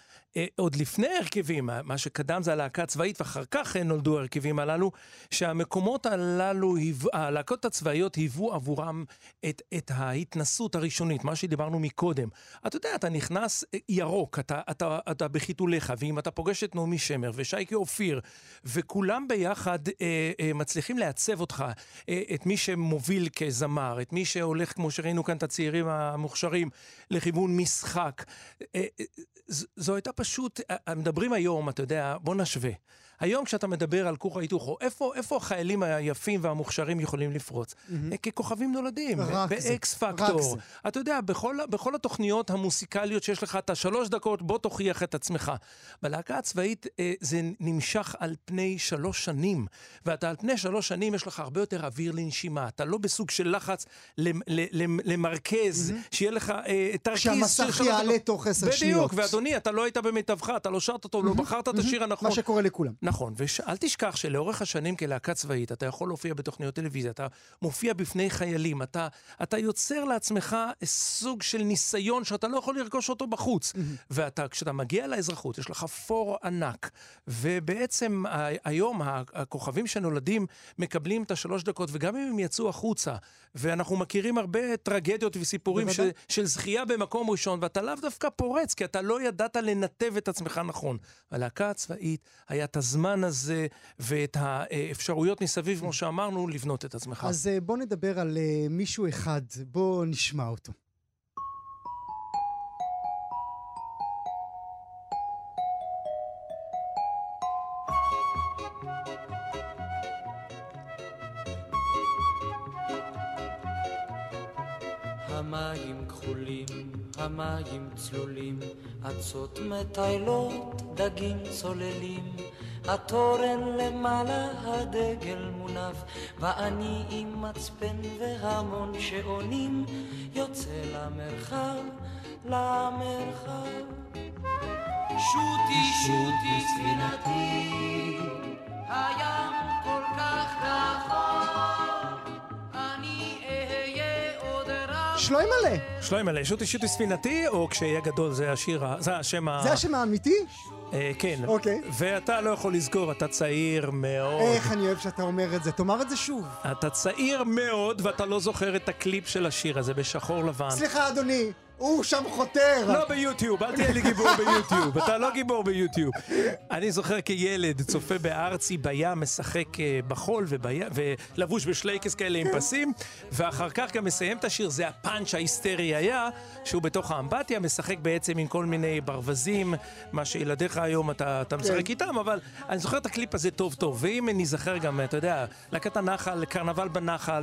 עוד לפני ההרכבים, מה- שקדם זה הלהקה הצבאית, ואחר כך אה, נולדו ההרכבים הללו, שהמקומות הללו, הלהקות הצבאיות היוו עבורם את, את ההתנסות הראשונית, מה שדיברנו מקודם. אתה יודע, אתה נכנס אה, ירוק, אתה, אתה, אתה בחיתוליך, ואם אתה פוגש את נעמי שמר ושייקי אופיר, וכולם ביחד אה, אה, מצליחים לעצב אותך, אה, את מי שמוביל כזמר, את מי שהולך, כמו שראינו כאן, את הצעירים המוכשרים, לכיוון משחק. אה, אה, זו הייתה פשוט, אה, מדברים היום, אתה יודע, בוא נשווה. היום כשאתה מדבר על כור ההיתוך, איפה, איפה החיילים היפים והמוכשרים יכולים לפרוץ? אה, ככוכבים נולדים, זה, באקס פקטור. אתה יודע, בכל, בכל התוכניות המוסיקליות שיש לך את השלוש דקות, בוא תוכיח את עצמך. בלהקה הצבאית אה, זה נמשך על פני שלוש שנים, ואתה על פני שלוש שנים יש לך הרבה יותר אוויר לנשימה. אתה לא בסוג של לחץ למרכז, שיהיה לך אה, תרכיז. שהמסך שלוש יעלה. תוך עשר שניות. בדיוק, ואדוני, אתה לא היית במיטבך, אתה לא שרת אותו, לא בחרת את השיר הנכון. מה שקורה לכולם. נכון, ואל תשכח שלאורך השנים כלהקה צבאית, אתה יכול להופיע בתוכניות טלוויזיה, אתה מופיע בפני חיילים, אתה, אתה יוצר לעצמך סוג של ניסיון שאתה לא יכול לרכוש אותו בחוץ. ואתה, כשאתה מגיע לאזרחות, יש לך פור ענק, ובעצם היום הכוכבים שנולדים מקבלים את השלוש דקות, וגם אם הם יצאו החוצה, ואנחנו מכירים הרבה טרגדיות וסיפורים של. של זכייה במקום ראשון, ואתה לאו דווקא פורץ, כי אתה לא ידעת לנתב את עצמך נכון. הלהקה הצבאית, היה את הזמן הזה ואת האפשרויות מסביב, כמו שאמרנו, לבנות את עצמך. אז אה, בוא נדבר על אה, מישהו אחד, בוא נשמע אותו. המים כחולים, המים צלולים, אצות מטיילות, דגים צוללים, התורן למעלה, הדגל מונף, ואני עם מצפן והמון שעונים, יוצא למרחב, למרחב. שוטי, שוטי, ספינתי, הים כל כך רחוק, אני אהיה עוד רב. שלוימלה, שלוימלה, שוטי שוטי ספינתי, או כשיהיה גדול זה השיר, זה השם ה... זה השם האמיתי? אה, כן. אוקיי. ואתה לא יכול לזכור, אתה צעיר מאוד. איך אני אוהב שאתה אומר את זה. תאמר את זה שוב. אתה צעיר מאוד, ואתה לא זוכר את הקליפ של השיר הזה בשחור לבן. סליחה, אדוני, הוא שם חותר. לא ביוטיוב, אל תהיה לי גיבור ביוטיוב, אתה לא גיבור ביוטיוב. אני זוכר כילד, צופה בארצי בים, משחק אה, בחול ובים, ולבוש בשלייקס כאלה עם פסים, ואחר כך גם מסיים את השיר, זה הפאנץ' ההיסטרי היה, שהוא בתוך האמבטיה, משחק בעצם עם כל מיני ברווזים, מה שילדיך היום אתה, אתה משחק איתם, אבל אני זוכר את הקליפ הזה טוב טוב, ואם ניזכר גם, אתה יודע, להקת הנחל, קרנבל בנחל,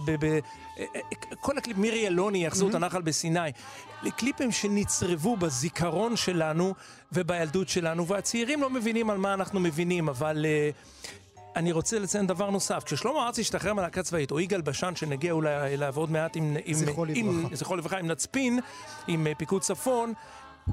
כל הקליפ, מירי אלוני היאחזות הנחל בסיני. קליפים שנצרבו בזיכרון שלנו ובילדות שלנו, והצעירים לא מבינים על מה אנחנו מבינים, אבל אה, אני רוצה לציין דבר נוסף. כששלמה ארצי השתחרר מהלהקה צבאית, או יגאל בשן, שנגיע אולי אליו עוד מעט עם... זכרו לברכה. זכרו לברכה, עם נצפין, עם uh, פיקוד צפון,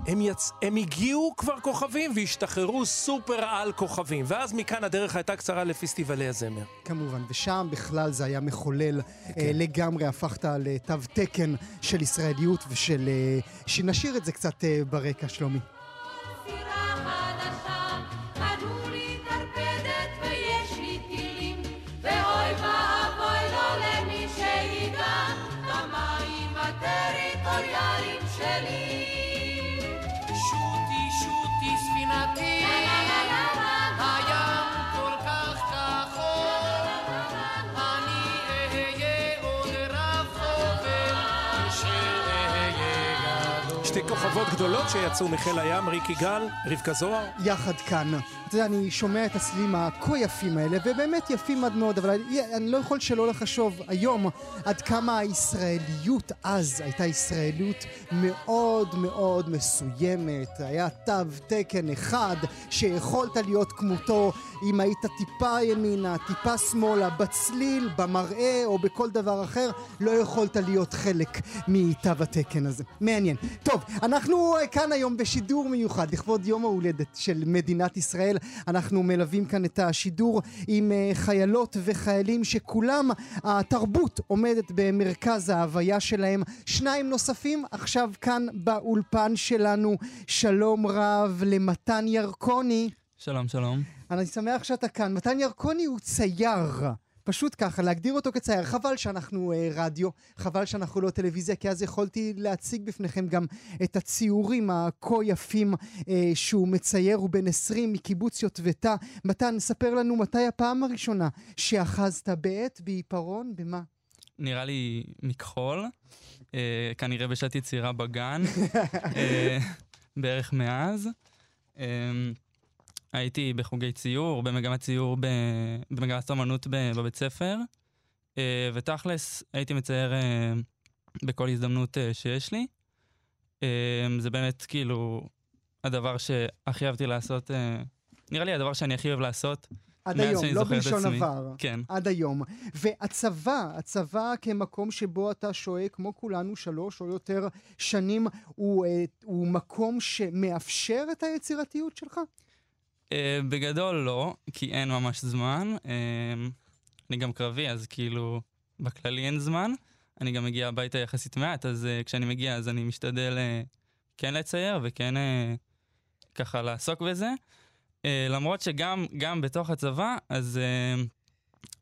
הם, יצ... הם הגיעו כבר כוכבים והשתחררו סופר על כוכבים. ואז מכאן הדרך הייתה קצרה לפסטיבלי הזמר. כמובן, ושם בכלל זה היה מחולל כן. אה, לגמרי, הפכת לתו תקן של ישראליות ושל... אה, שנשאיר את זה קצת אה, ברקע, שלומי. שתי כוכבות גדולות שיצאו מחיל הים, ריק יגאל, רבקה זוהר. יחד כאן. אתה יודע, אני שומע את הסלילים הכה יפים האלה, ובאמת יפים עד מאוד, אבל אני, אני לא יכול שלא לחשוב היום עד כמה הישראליות אז הייתה ישראליות מאוד מאוד מסוימת. היה תו תקן אחד שיכולת להיות כמותו אם היית טיפה ימינה, טיפה שמאלה, בצליל, במראה או בכל דבר אחר, לא יכולת להיות חלק מתו התקן הזה. מעניין. טוב, אנחנו אה, כאן היום בשידור מיוחד לכבוד יום ההולדת של מדינת ישראל. אנחנו מלווים כאן את השידור עם אה, חיילות וחיילים שכולם, התרבות עומדת במרכז ההוויה שלהם. שניים נוספים עכשיו כאן באולפן שלנו. שלום רב למתן ירקוני. שלום, שלום. אני שמח שאתה כאן. מתן ירקוני הוא צייר. פשוט ככה, להגדיר אותו כצייר. חבל שאנחנו אה, רדיו, חבל שאנחנו לא טלוויזיה, כי אז יכולתי להציג בפניכם גם את הציורים הכה יפים אה, שהוא מצייר, הוא בן 20 מקיבוץ יוטבתה. מתן, ספר לנו מתי הפעם הראשונה שאחזת בעט, בעיפרון, במה? נראה לי מכחול, אה, כנראה בשעת יצירה בגן, אה, בערך מאז. אה, הייתי בחוגי ציור, במגמת ציור, ב... במגמת אמנות. בבית ספר, אה, ותכלס הייתי מצייר אה, בכל הזדמנות אה, שיש לי. זה באמת כאילו הדבר שהכי אהבתי לעשות, אה, נראה לי הדבר שאני הכי אוהב לעשות. עד היום, לא בלשון. עבר. כן. עד היום. והצבא, הצבא כמקום שבו אתה שוהה, כמו כולנו, שלוש או יותר שנים, הוא, הוא מקום שמאפשר את היצירתיות שלך? Uh, בגדול לא, כי אין ממש זמן. Uh, אני גם קרבי, אז כאילו, בכללי אין זמן. אני גם מגיע הביתה יחסית מעט, אז uh, כשאני מגיע אז אני משתדל uh, כן לצייר וכן uh, ככה לעסוק בזה. Uh, למרות שגם גם בתוך הצבא, אז uh,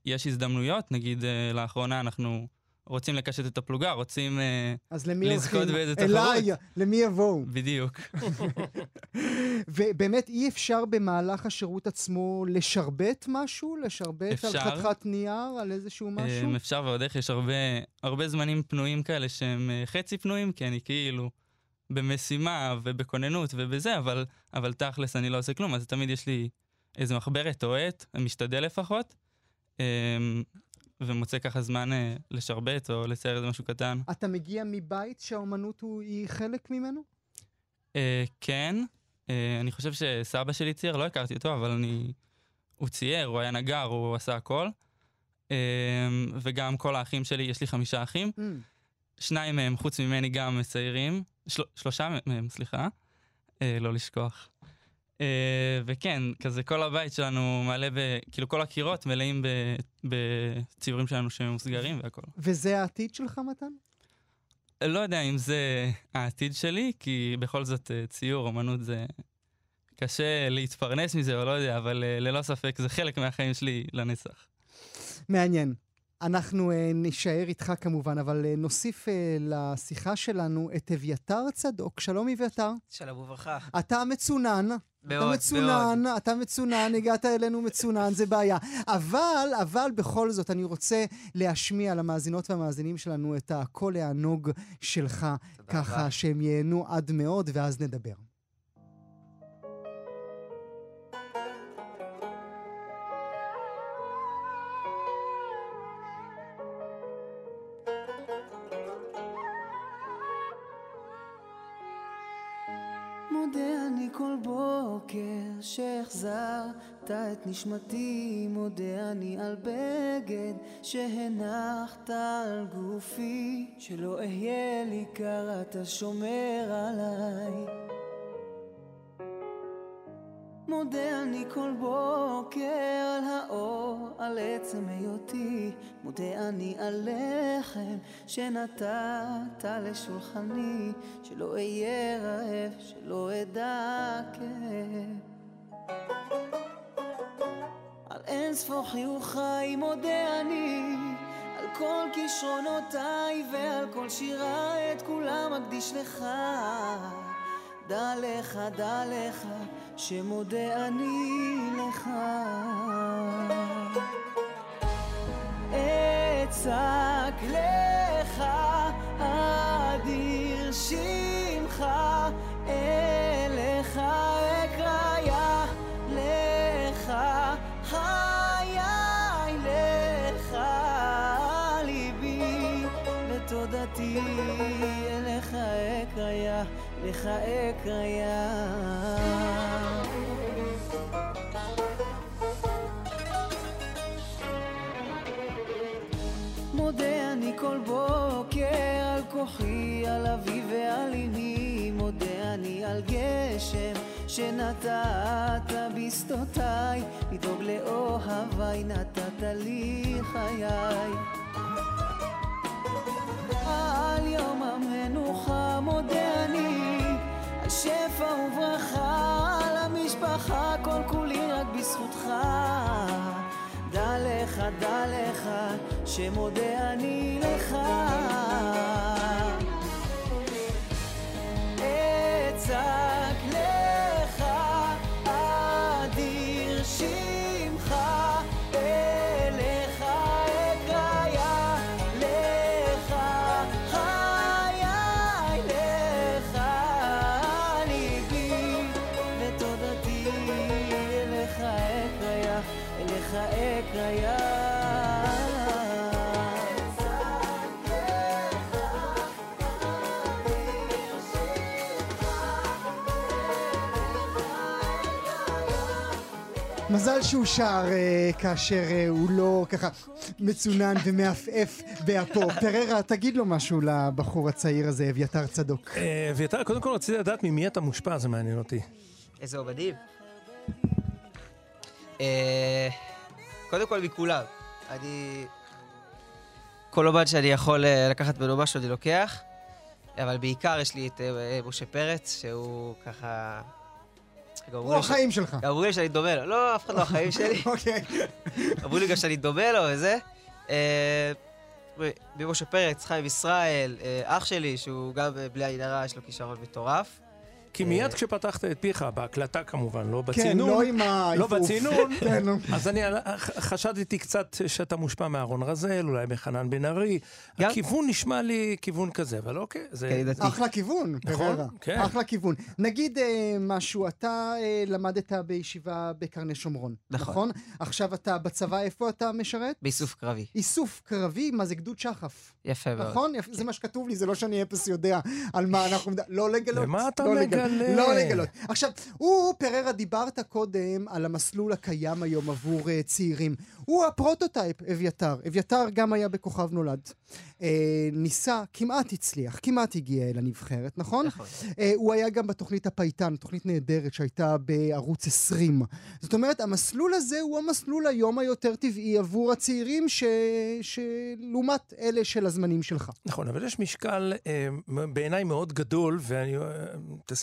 יש הזדמנויות, נגיד uh, לאחרונה אנחנו רוצים לקשט את הפלוגה, רוצים uh, אז למי לזכות הולכים? באיזה תחרות. אליי, למי יבואו? בדיוק. ובאמת אי אפשר במהלך השירות עצמו לשרבט משהו? לשרבט על. חתיכת נייר, על איזשהו משהו? אמ, אפשר ועוד איך, יש הרבה, הרבה זמנים פנויים כאלה שהם אה, חצי פנויים, כי אני כאילו במשימה ובכוננות ובזה, אבל, אבל תכלס אני לא עושה כלום, אז תמיד יש לי איזה מחברת או עט, משתדל לפחות, אמ, ומוצא ככה זמן אה, לשרבט או לצייר איזה משהו קטן. אתה מגיע מבית שהאומנות הוא- היא חלק ממנו? אה, כן, אה, אני חושב שסבא שלי צייר, לא הכרתי אותו, אבל אני... הוא צייר, הוא היה נגר, הוא עשה הכל. אה, וגם כל האחים שלי, יש לי חמישה אחים. Mm. שניים מהם, חוץ ממני, גם מציירים. של... שלושה מהם, סליחה. אה, לא לשכוח. אה, וכן, כזה כל הבית שלנו מלא ב... כאילו כל הקירות מלאים. בציורים שלנו שמוסגרים והכל. וזה העתיד שלך, מתן? לא יודע אם זה העתיד שלי, כי בכל זאת אה, ציור, אומנות זה... קשה להתפרנס מזה או לא יודע, אבל אה, ללא ספק זה חלק מהחיים שלי לנצח. מעניין. אנחנו אה, נישאר איתך כמובן, אבל אה, נוסיף אה, לשיחה שלנו את אביתר צדוק. שלום אביתר. שלום וברכה. אתה מצונן. אתה מאוד, מצונן, אתה מצונן, הגעת אלינו מצונן, זה בעיה. אבל, אבל בכל זאת, אני רוצה להשמיע למאזינות והמאזינים שלנו את הקול הענוג שלך, ככה רבה. שהם ייהנו עד מאוד, ואז נדבר. שהחזרת את נשמתי, מודה אני על בגד שהנחת על גופי, שלא אהיה לי קר, אתה שומר עליי. מודה אני כל בוקר על האור, על עצם היותי, מודה אני על לחם שנתת לשולחני, שלא אהיה רעב, שלא אדע כאב. אין ספור חיוכיי מודה אני, על כל כישרונותיי ועל כל שירה את כולם אקדיש לך. דע לך, דע לך, שמודה אני לך. אצעק לך, שנתת בשדותיי, לדאוג לאוהביי נתת לי חיי. על יום המנוחה מודה אני, על שפע וברכה, על המשפחה, כל כולי רק בזכותך. דע לך, דע לך, שמודה אני לך. מזל שהוא שר אה, כאשר אה, הוא לא ככה מצונן ומעפעף באפו. פררה, תגיד לו משהו לבחור הצעיר הזה, אביתר צדוק. אה, אביתר, קודם כל רציתי לדעת ממי אתה מושפע, זה מעניין אותי. איזה עובדים? אה, קודם כל מכולם. אני... כל עובד שאני יכול אה, לקחת ממנו משהו אני לוקח, אבל בעיקר יש לי את אה, משה פרץ, שהוא ככה... הוא החיים שלך. אמרו לי שאני דומה לו. לא, אף אחד לא החיים שלי. אוקיי. אמרו לי גם שאני דומה לו וזה. אה, ממשה פרץ, חיים ישראל, אה, אח שלי, שהוא גם אה, בלי עין הרע, יש לו כישרון מטורף. כי מיד כשפתחת את פיך, בהקלטה כמובן, לא כן, בצינון, לא עם לא. בצינון, כן. אז אני ח- חשדתי קצת שאתה מושפע מאהרון רזל, אולי מחנן בן ארי. הכיוון נשמע לי כיוון כזה, אבל אוקיי. זה... אחלה כיוון, נכון, פררה. כן. אחלה כיוון. נגיד אה, משהו, אתה אה, למדת בישיבה בקרני שומרון, נכון. נכון? עכשיו אתה בצבא, איפה אתה משרת? באיסוף קרבי. איסוף קרבי, מה זה גדוד שחף? יפה מאוד. נכון? זה מה שכתוב לי, זה לא שאני אפס יודע על מה אנחנו. לא לגלות. למה אתה לא לא לגלות. עכשיו, הוא, פררה, דיברת קודם על המסלול הקיים היום עבור אה, צעירים. הוא הפרוטוטייפ, אביתר. אביתר גם היה בכוכב נולד. אה, ניסה, כמעט הצליח, כמעט הגיע אל הנבחרת, נכון? נכון. אה, הוא היה גם בתוכנית הפייטן, תוכנית נהדרת שהייתה בערוץ 20. זאת אומרת, המסלול הזה הוא המסלול היום היותר טבעי עבור הצעירים ש... שלעומת אלה של הזמנים שלך. נכון, אבל יש משקל אה, בעיניי מאוד גדול,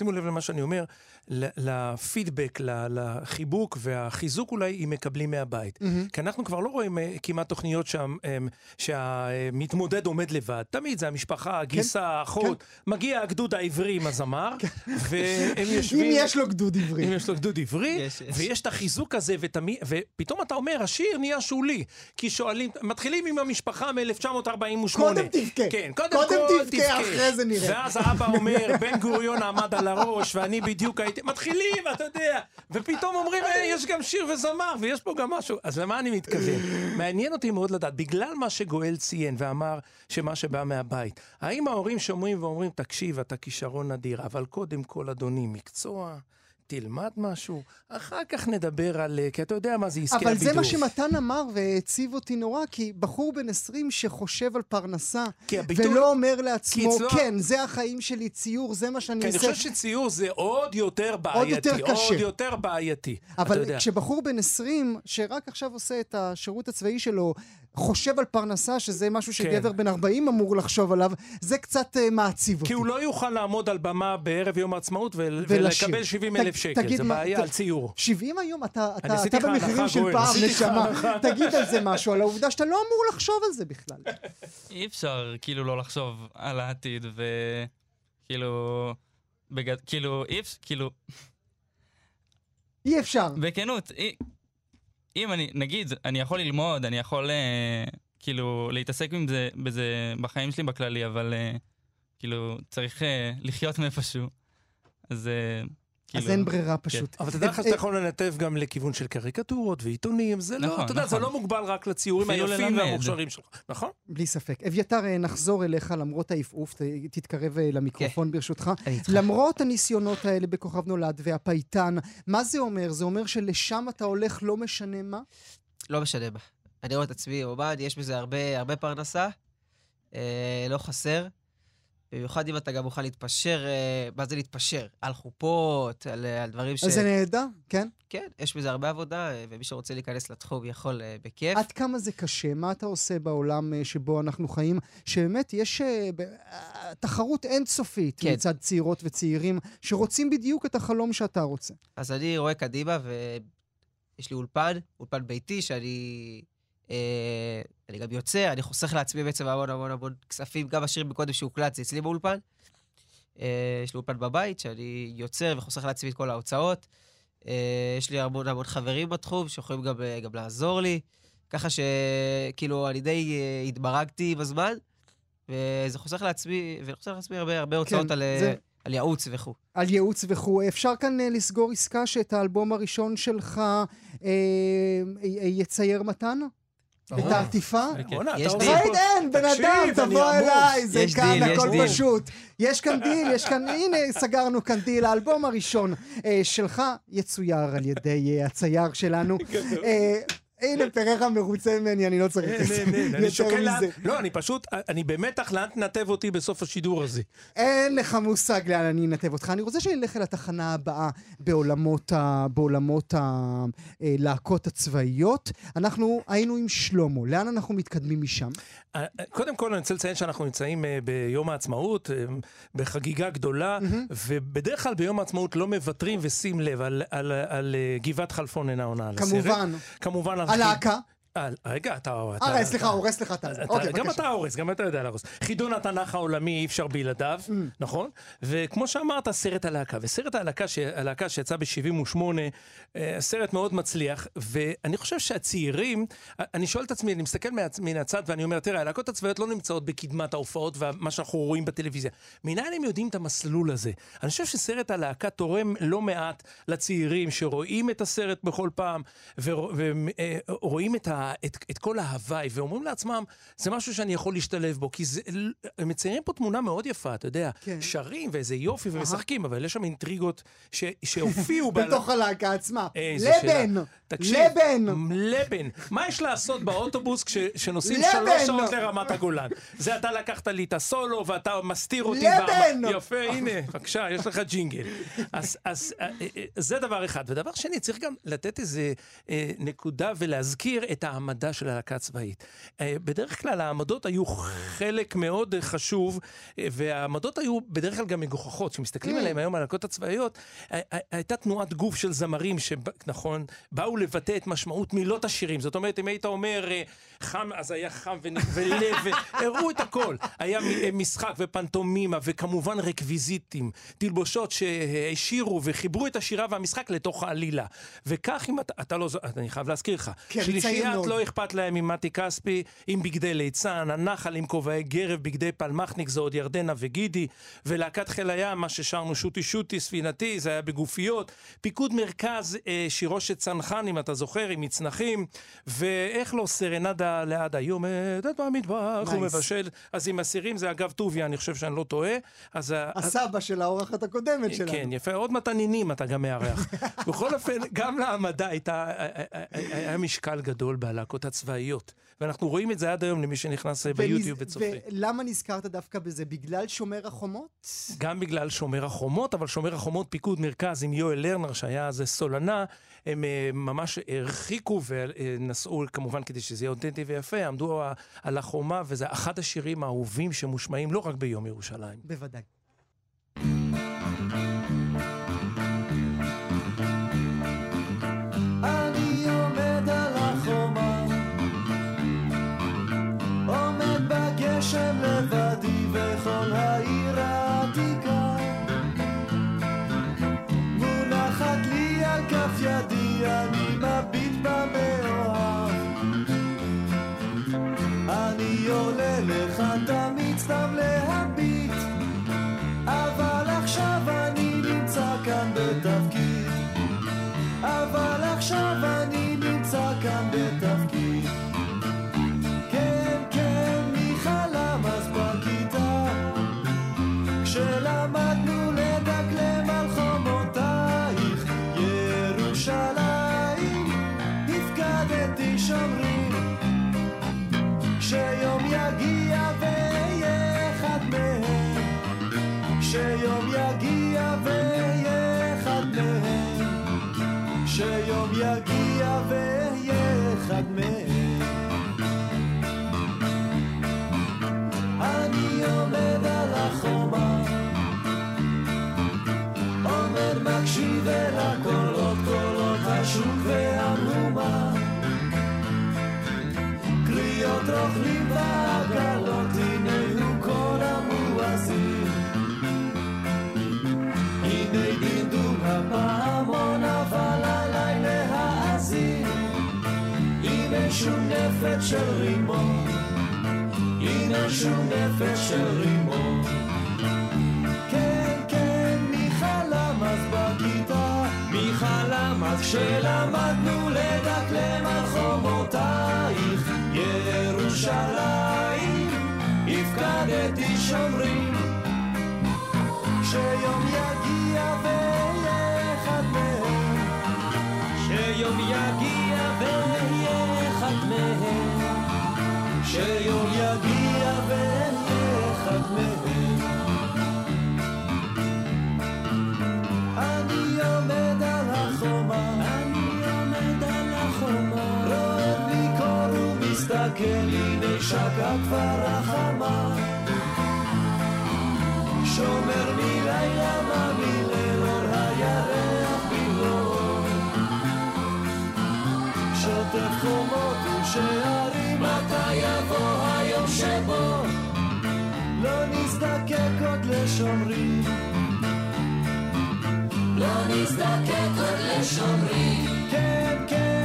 ותשימו לב למה שאני אומר, לפידבק, לחיבוק והחיזוק אולי אם מקבלים מהבית. מהמם. כי אנחנו כבר לא רואים אה, כמעט תוכניות שם, אה, שהמתמודד עומד לבד. תמיד זה המשפחה, הגיסה, האחות, מגיע הגדוד העברי עם הזמר, והם יושבים... אם יש לו גדוד עברי. אם יש לו גדוד עברי, יש, יש. ויש את החיזוק הזה, ותמי, ופתאום אתה אומר, השיר נהיה שולי. כי שואלים, מתחילים עם המשפחה מ-1948. קודם תבכה. כן, קודם, קודם כל תבכה, אחרי זה נראה. ואז האבא אומר, בן גוריון עמד על הראש, ואני בדיוק הייתי... מתחילים, אתה יודע. ופתאום אומרים, "אה, יש גם שיר וזמר, ויש פה גם משהו. אז למה אני מתכוון? מעניין אותי מאוד לדעת, בגלל מה שגואל ציין ואמר שמה שבא מהבית, האם ההורים שומעים ואומרים, תקשיב, אתה כישרון נדיר, אבל קודם כל, אדוני, מקצוע... תלמד משהו, אחר כך נדבר על... כי אתה יודע מה זה עסקי אבל הבידור. זה מה שמתן אמר והעציב אותי נורא, כי בחור בן 20 שחושב על פרנסה, כי הביטוי- ולא אומר לעצמו, אצלו- כן, זה החיים שלי, ציור, זה מה שאני כי אני עושה. חושב שציור זה עוד יותר בעייתי. יותר קשה. עוד יותר בעייתי. אבל. כשבחור בן 20, שרק עכשיו עושה את השירות הצבאי שלו, חושב על פרנסה, שזה משהו שגבר בן 40 אמור לחשוב עליו, זה קצת אה, מעציב אותי. כי הוא לא יוכל לעמוד על במה בערב יום העצמאות ול- ולשיר. ולקבל 70 אלף שקל. תגיד זה מה- בעיה ת- על ציור. 70 היום, אתה, אתה, אתה במחירים של פעם, נשמה. תגיד על זה משהו, על העובדה שאתה לא אמור לחשוב על זה בכלל. אי אפשר כאילו לא לחשוב על העתיד, וכאילו... בגד... כאילו, אי אפשר, כאילו... אי אפשר. בכנות, אי... אם אני, נגיד, אני יכול ללמוד, אני יכול אה, כאילו להתעסק עם זה, בזה בחיים שלי בכללי, אבל אה, כאילו צריך אה, לחיות מאיפשהו. אז אה, כאילו... אין ברירה כן. פשוט. אבל תדע לך שאתה יכול לנתב גם לכיוון של קריקטורות ועיתונים, זה לא, נכון, אתה יודע, זה נכון. לא מוגבל רק לציורים היפים. והמוכשרים שלך, נכון? בלי ספק. אביתר, אה, נחזור אליך למרות העפעוף, תתקרב אה, למיקרופון ברשותך. למרות הניסיונות האלה בכוכב נולד והפייטן, מה זה אומר? זה אומר שלשם אתה הולך לא משנה מה? לא משנה מה. אני רואה את עצמי אומן, יש בזה הרבה, הרבה פרנסה, אה, לא חסר. במיוחד אם אתה גם מוכן להתפשר, אה, מה זה להתפשר? על חופות, על, אה, על דברים ש... אז זה נהדר, כן? כן, יש בזה הרבה עבודה, אה, ומי שרוצה להיכנס לתחום יכול בכיף. עד כמה זה קשה? מה אתה עושה בעולם שבו אנחנו חיים? שבאמת יש תחרות אינסופית כן. מצד צעירות וצעירים שרוצים בדיוק את החלום שאתה רוצה. אז אני רואה קדימה, ויש לי אולפן, אולפן ביתי, שאני אני גם יוצא, אני חוסך לעצמי בעצם המון המון המון כספים, גם השירים מקודם שהוקלט, זה אצלי באולפן. אה, יש לי אולפן בבית, שאני יוצר וחוסך לעצמי את כל ההוצאות. אה, יש לי המון המון חברים בתחום שיכולים גם, אה, גם לעזור לי. ככה שכאילו, אני די אה, התברגתי בזמן, וזה חוסך לעצמי, וחוסך לעצמי הרבה, הרבה הוצאות על, אה, זה- על ייעוץ וכו'. על ייעוץ וכו'. אפשר כאן אה, לסגור עסקה שאת האלבום הראשון שלך אה, אה, יצייר מתן? את ברור. העטיפה? דיל. ראית? אין, בן אדם, תבוא. אליי, זה כאן, הכל. פשוט. יש כאן דיל, יש כאן, הנה, סגרנו כאן דיל. האלבום הראשון אה, שלך יצויר על ידי אה, הצייר שלנו. אה, הנה, פרחה מרוצה ממני, אני לא צריך אין, אין, אין, אני יותר שוקל לאן... לא, אני פשוט, אני במתח לאן תנתב אותי בסוף השידור הזה. אין לך מושג לאן אני אנתב אותך. אני רוצה שנלך אל התחנה הבאה בעולמות, הלהקות הצבאיות. אנחנו היינו עם שלמה, לאן אנחנו מתקדמים משם? אה, קודם כל אני רוצה לציין שאנחנו נמצאים אה, ביום העצמאות, אה, בחגיגה גדולה, ובדרך כלל ביום העצמאות לא מוותרים, ושים לב, על, אה, גבעת חלפון אינה עונה על הסרט. כמובן. כמובן על... על- רגע, אתה... אה, סליחה, הורס לך את זה. אתה- אוקיי, גם. אתה הורס, גם אתה יודע להרוס. חידון התנ"ך העולמי אי אפשר בלעדיו, Mm. נכון? וכמו שאמרת, סרט הלהקה. וסרט הלהקה, שיצא ב-78, סרט מאוד מצליח, ואני חושב שהצעירים, אני שואל את עצמי, אני מסתכל מן הצד ואני אומר, תראה, הלהקות הצבאיות לא נמצאות בקדמת ההופעות ומה שאנחנו רואים בטלוויזיה. מניין הם יודעים את המסלול הזה? אני חושב שסרט הלהקה תורם לא מעט לצעירים שרואים את הסרט בכל פעם, ורואים את, ה, את, את כל ההוואי, ואומרים לעצמם, זה משהו שאני יכול להשתלב בו, כי זה, הם מציירים פה תמונה מאוד יפה, אתה יודע, כן. שרים ואיזה יופי ומשחקים, אבל יש שם אינטריגות ש, שהופיעו בתוך הלהקה עצמה. איזה לבן! תקשיב, לבן! לבן. מה יש לעשות באוטובוס כש- כשנוסעים לבן! שלוש שעות לרמת הגולן? זה אתה לקחת לי את הסולו ואתה מסתיר אותי. לבן! ב- יפה, הנה, בבקשה, יש לך ג'ינגל. אז, אז אה, אה, זה דבר אחד. ודבר שני, צריך גם לתת איזה אה, נקודה ולהזכיר את העמדה של הלהקה הצבאית. אה, בדרך כלל העמדות היו חלק מאוד אה, חשוב, אה, והעמדות היו בדרך כלל גם מגוחכות. כשמסתכלים Mm. עליהם היום, הלהקות הצבאיות, אה, אה, הייתה תנועת גוף של זמרים, שנכון, באו לבטא את משמעות מילות השירים. זאת אומרת, אם היית אומר אה, חם, אז היה חם ולב, הראו את הכל. היה אה, משחק ופנטומימה, וכמובן רקוויזיטים, תלבושות שהשאירו וחיברו את השירה והמשחק לתוך העלילה. וכך אם אתה, אתה לא, אני חייב להזכיר לך, שלישיית. לא אכפת להם עם מתי כספי, עם בגדי ליצן, הנחל עם כובעי גרב, בגדי פלמחניק, זה עוד ירדנה וגידי, ולהקת חיל הים, מה ששרנו שוטי שוטי, ספינתי, זה היה בגופיות, פיקוד מרכז, אה, שירו של צנחן, אם אתה זוכר, עם מצנחים, ואיך לא, סרנדה ליד היומדת במטבח. מבשל, אז עם הסירים זה אגב טוביה, אני חושב שאני לא טועה, אז... הסבא של האורחת הקודמת שלנו. כן, יפה, עוד מתנינים אתה גם מארח. בכל אופן, גם להעמדה הייתה, היה משקל גדול בלהקות הצבאיות. ואנחנו רואים את זה עד היום למי שנכנס ביוטיוב וצופה. ולמה נזכרת דווקא בזה? בגלל שומר החומות? גם בגלל שומר החומות, אבל שומר החומות פיקוד מרכז עם יואל לרנר, שהיה אז סולנה, הם אה, ממש הרחיקו ונסעו, כמובן כדי שזה יהיה אותנטי ויפה, עמדו על החומה, וזה אחד השירים האהובים שמושמעים לא רק ביום ירושלים. בוודאי. that man. נפץ של רימון, שום נפץ של רימון. כן, כן, מי חלם אז בכיתה? מי חלם אז כשלמדנו לדקלם על חומותייך? ירושלים, הפקדתי שומרים. שיום יגיע ואהיה שיום יגיע ואהיה אחד מהם. אני עומד על החומה, אני עומד על החומה, רואה בלי קור ומסתכל, הנה שקעה כבר החמה. שומר מלילה מה מליל אור הירח בלעור. שוטף חומות ושערים, מתי יבוא היום שבו לא נזדקק עוד לשומרים. לא נזדקק עוד לשומרים. כן, כן,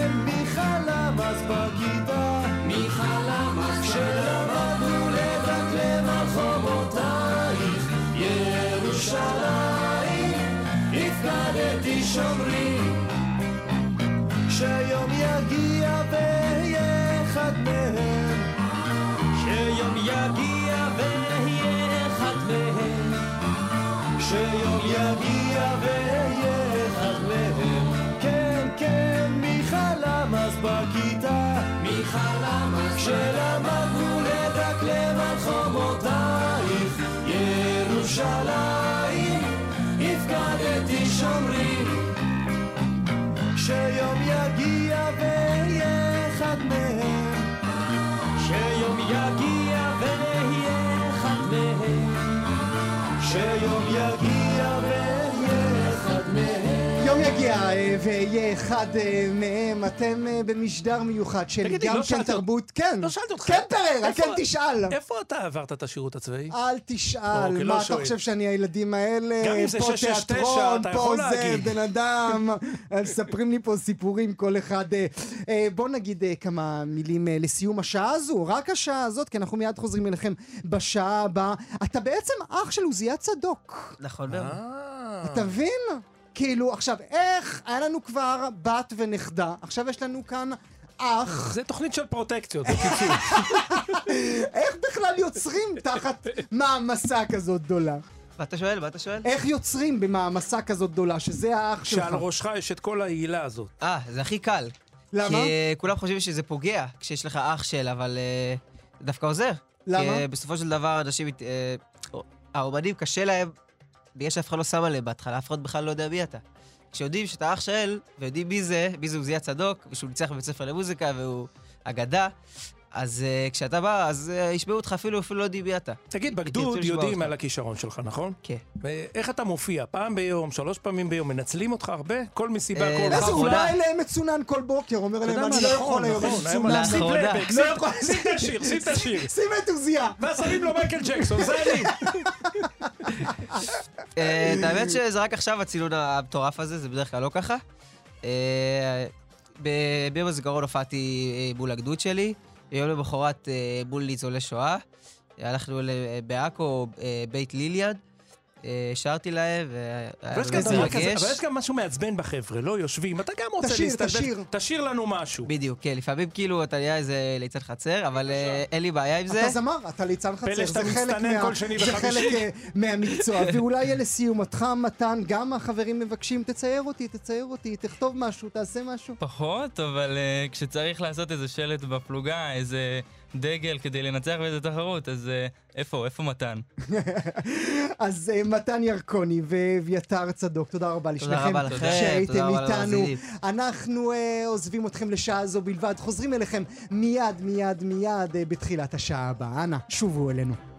אחד אה, מהם, אתם אה, במשדר מיוחד של גם לא כן תרבות, כן, לא שאלתי אותך. כן על איפה- כן תשאל. איפה אתה עברת את השירות הצבאי? אל תשאל, אוקיי, לא מה אתה שואל. חושב שאני הילדים האלה? פה 669, תיאטרון, אתה פה זה. בן אדם, מספרים לי פה סיפורים כל אחד. אה, אה, בוא נגיד כמה מילים לסיום השעה הזו, רק השעה הזאת, כי אנחנו מיד חוזרים אליכם בשעה הבאה. אתה בעצם אח של עוזיה צדוק. נכון מאוד. אתה מבין? כאילו, עכשיו, איך, היה לנו כבר בת ונכדה, עכשיו יש לנו כאן אח. זה תוכנית של פרוטקציות, בקיצור. איך בכלל יוצרים תחת מעמסה כזאת גדולה? מה אתה שואל? מה אתה שואל? איך יוצרים במעמסה כזאת גדולה, שזה האח שלך? שעל ראשך יש את כל העילה הזאת. אה, זה הכי קל. למה? כי אה, כולם חושבים שזה פוגע כשיש לך אח של, אבל זה דווקא עוזר. למה? כי אה, בסופו של דבר אנשים, אה, האומנים קשה להם, בגלל שאף אחד לא שם עליהם בהתחלה, אף אחד בכלל לא יודע מי אתה. כשיודעים שאתה אח של, ויודעים מי זה, מי זה עוזיה צדוק, ושהוא ניצח בבית ספר למוזיקה והוא אגדה, אז אה, כשאתה בא, אז אה, ישמעו אותך אפילו, אפילו לא אתה. תגיד, בגדוד יודעים אותך. על הכישרון שלך, נכון? כן. איך אתה מופיע? פעם ביום, שלוש פעמים ביום, מנצלים אותך הרבה? כל מסיבה, אה, כל אז הוא לאחרונה- בא אליהם מצונן כל בוקר, אומר להם, אני לא נכון, יכול היום, נכון, יש היום מצונן. שים. פלייבק, לא שים- יכול- שים את השיר, שים את השיר. שים את עוזיה. ואז שמים לו מייקל ג'קסון, זה אני. אה, את האמת שזה רק עכשיו הצילון המטורף הזה, זה בדרך כלל לא ככה. אה, ביום הזיכרון הופעתי אה, מול הגדוד שלי, ביום למחרת אה, מול ניצולי שואה. הלכנו ל- בעכו, אה, בית ליליאן, אה, שרתי להם, והיה אבל יש גם איזה דבר כזה, רגש. אבל יש גם משהו מעצבן בחבר'ה, לא יושבים, אתה גם רוצה תשיר, להסתלבט, תשיר. תשאיר לנו משהו. בדיוק, כן, לפעמים כאילו אתה נהיה איזה ליצן חצר, אבל אה, אין לי בעיה עם זה. אתה זמר, אתה ליצן חצר, פלא שאתה זה חלק מצטנן מה- כל שני זה וחמישי. חלק אה, מהמקצוע. ואולי לסיומתך, מתן, גם החברים מבקשים, תצייר אותי, תצייר אותי, תכתוב משהו, תעשה משהו. פחות, אבל כשצריך לעשות איזה שלט בפלוגה, איזה דגל כדי לנצח באיזה תחרות, אז uh, איפה, איפה מתן? אז אה, מתן ירקוני ואביתר צדוק, תודה רבה תודה לשניכם שהייתם איתנו. אנחנו אה, עוזבים אתכם לשעה זו בלבד, חוזרים אליכם מיד, מיד, מיד אה, בתחילת השעה הבאה. אנא, שובו אלינו.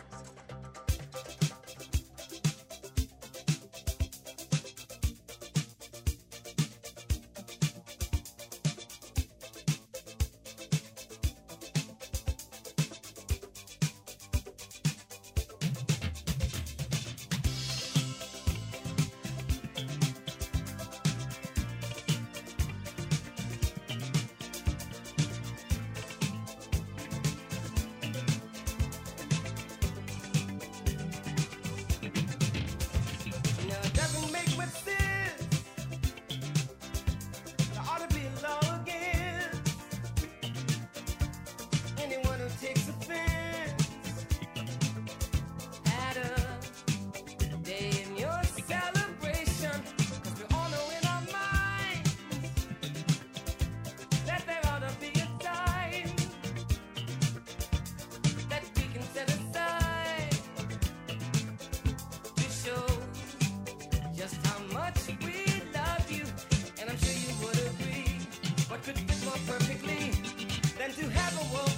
Could fit more perfectly than to have a world